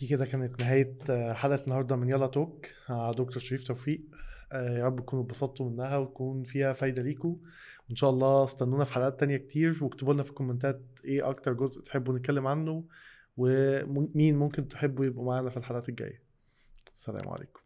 دي كده كانت نهاية آه، حلقة النهاردة من يلا توك. مع دكتور شريف توفيق يا رب تكونوا اتبسطتوا منها وتكون فيها فايدة ليكوا. وإن شاء الله استنونا في حلقات تانية كتير واكتبوا لنا في الكومنتات إيه أكتر جزء تحبوا نتكلم عنه. ومين ممكن تحبوا يبقوا معانا في الحلقات الجاية. السلام عليكم.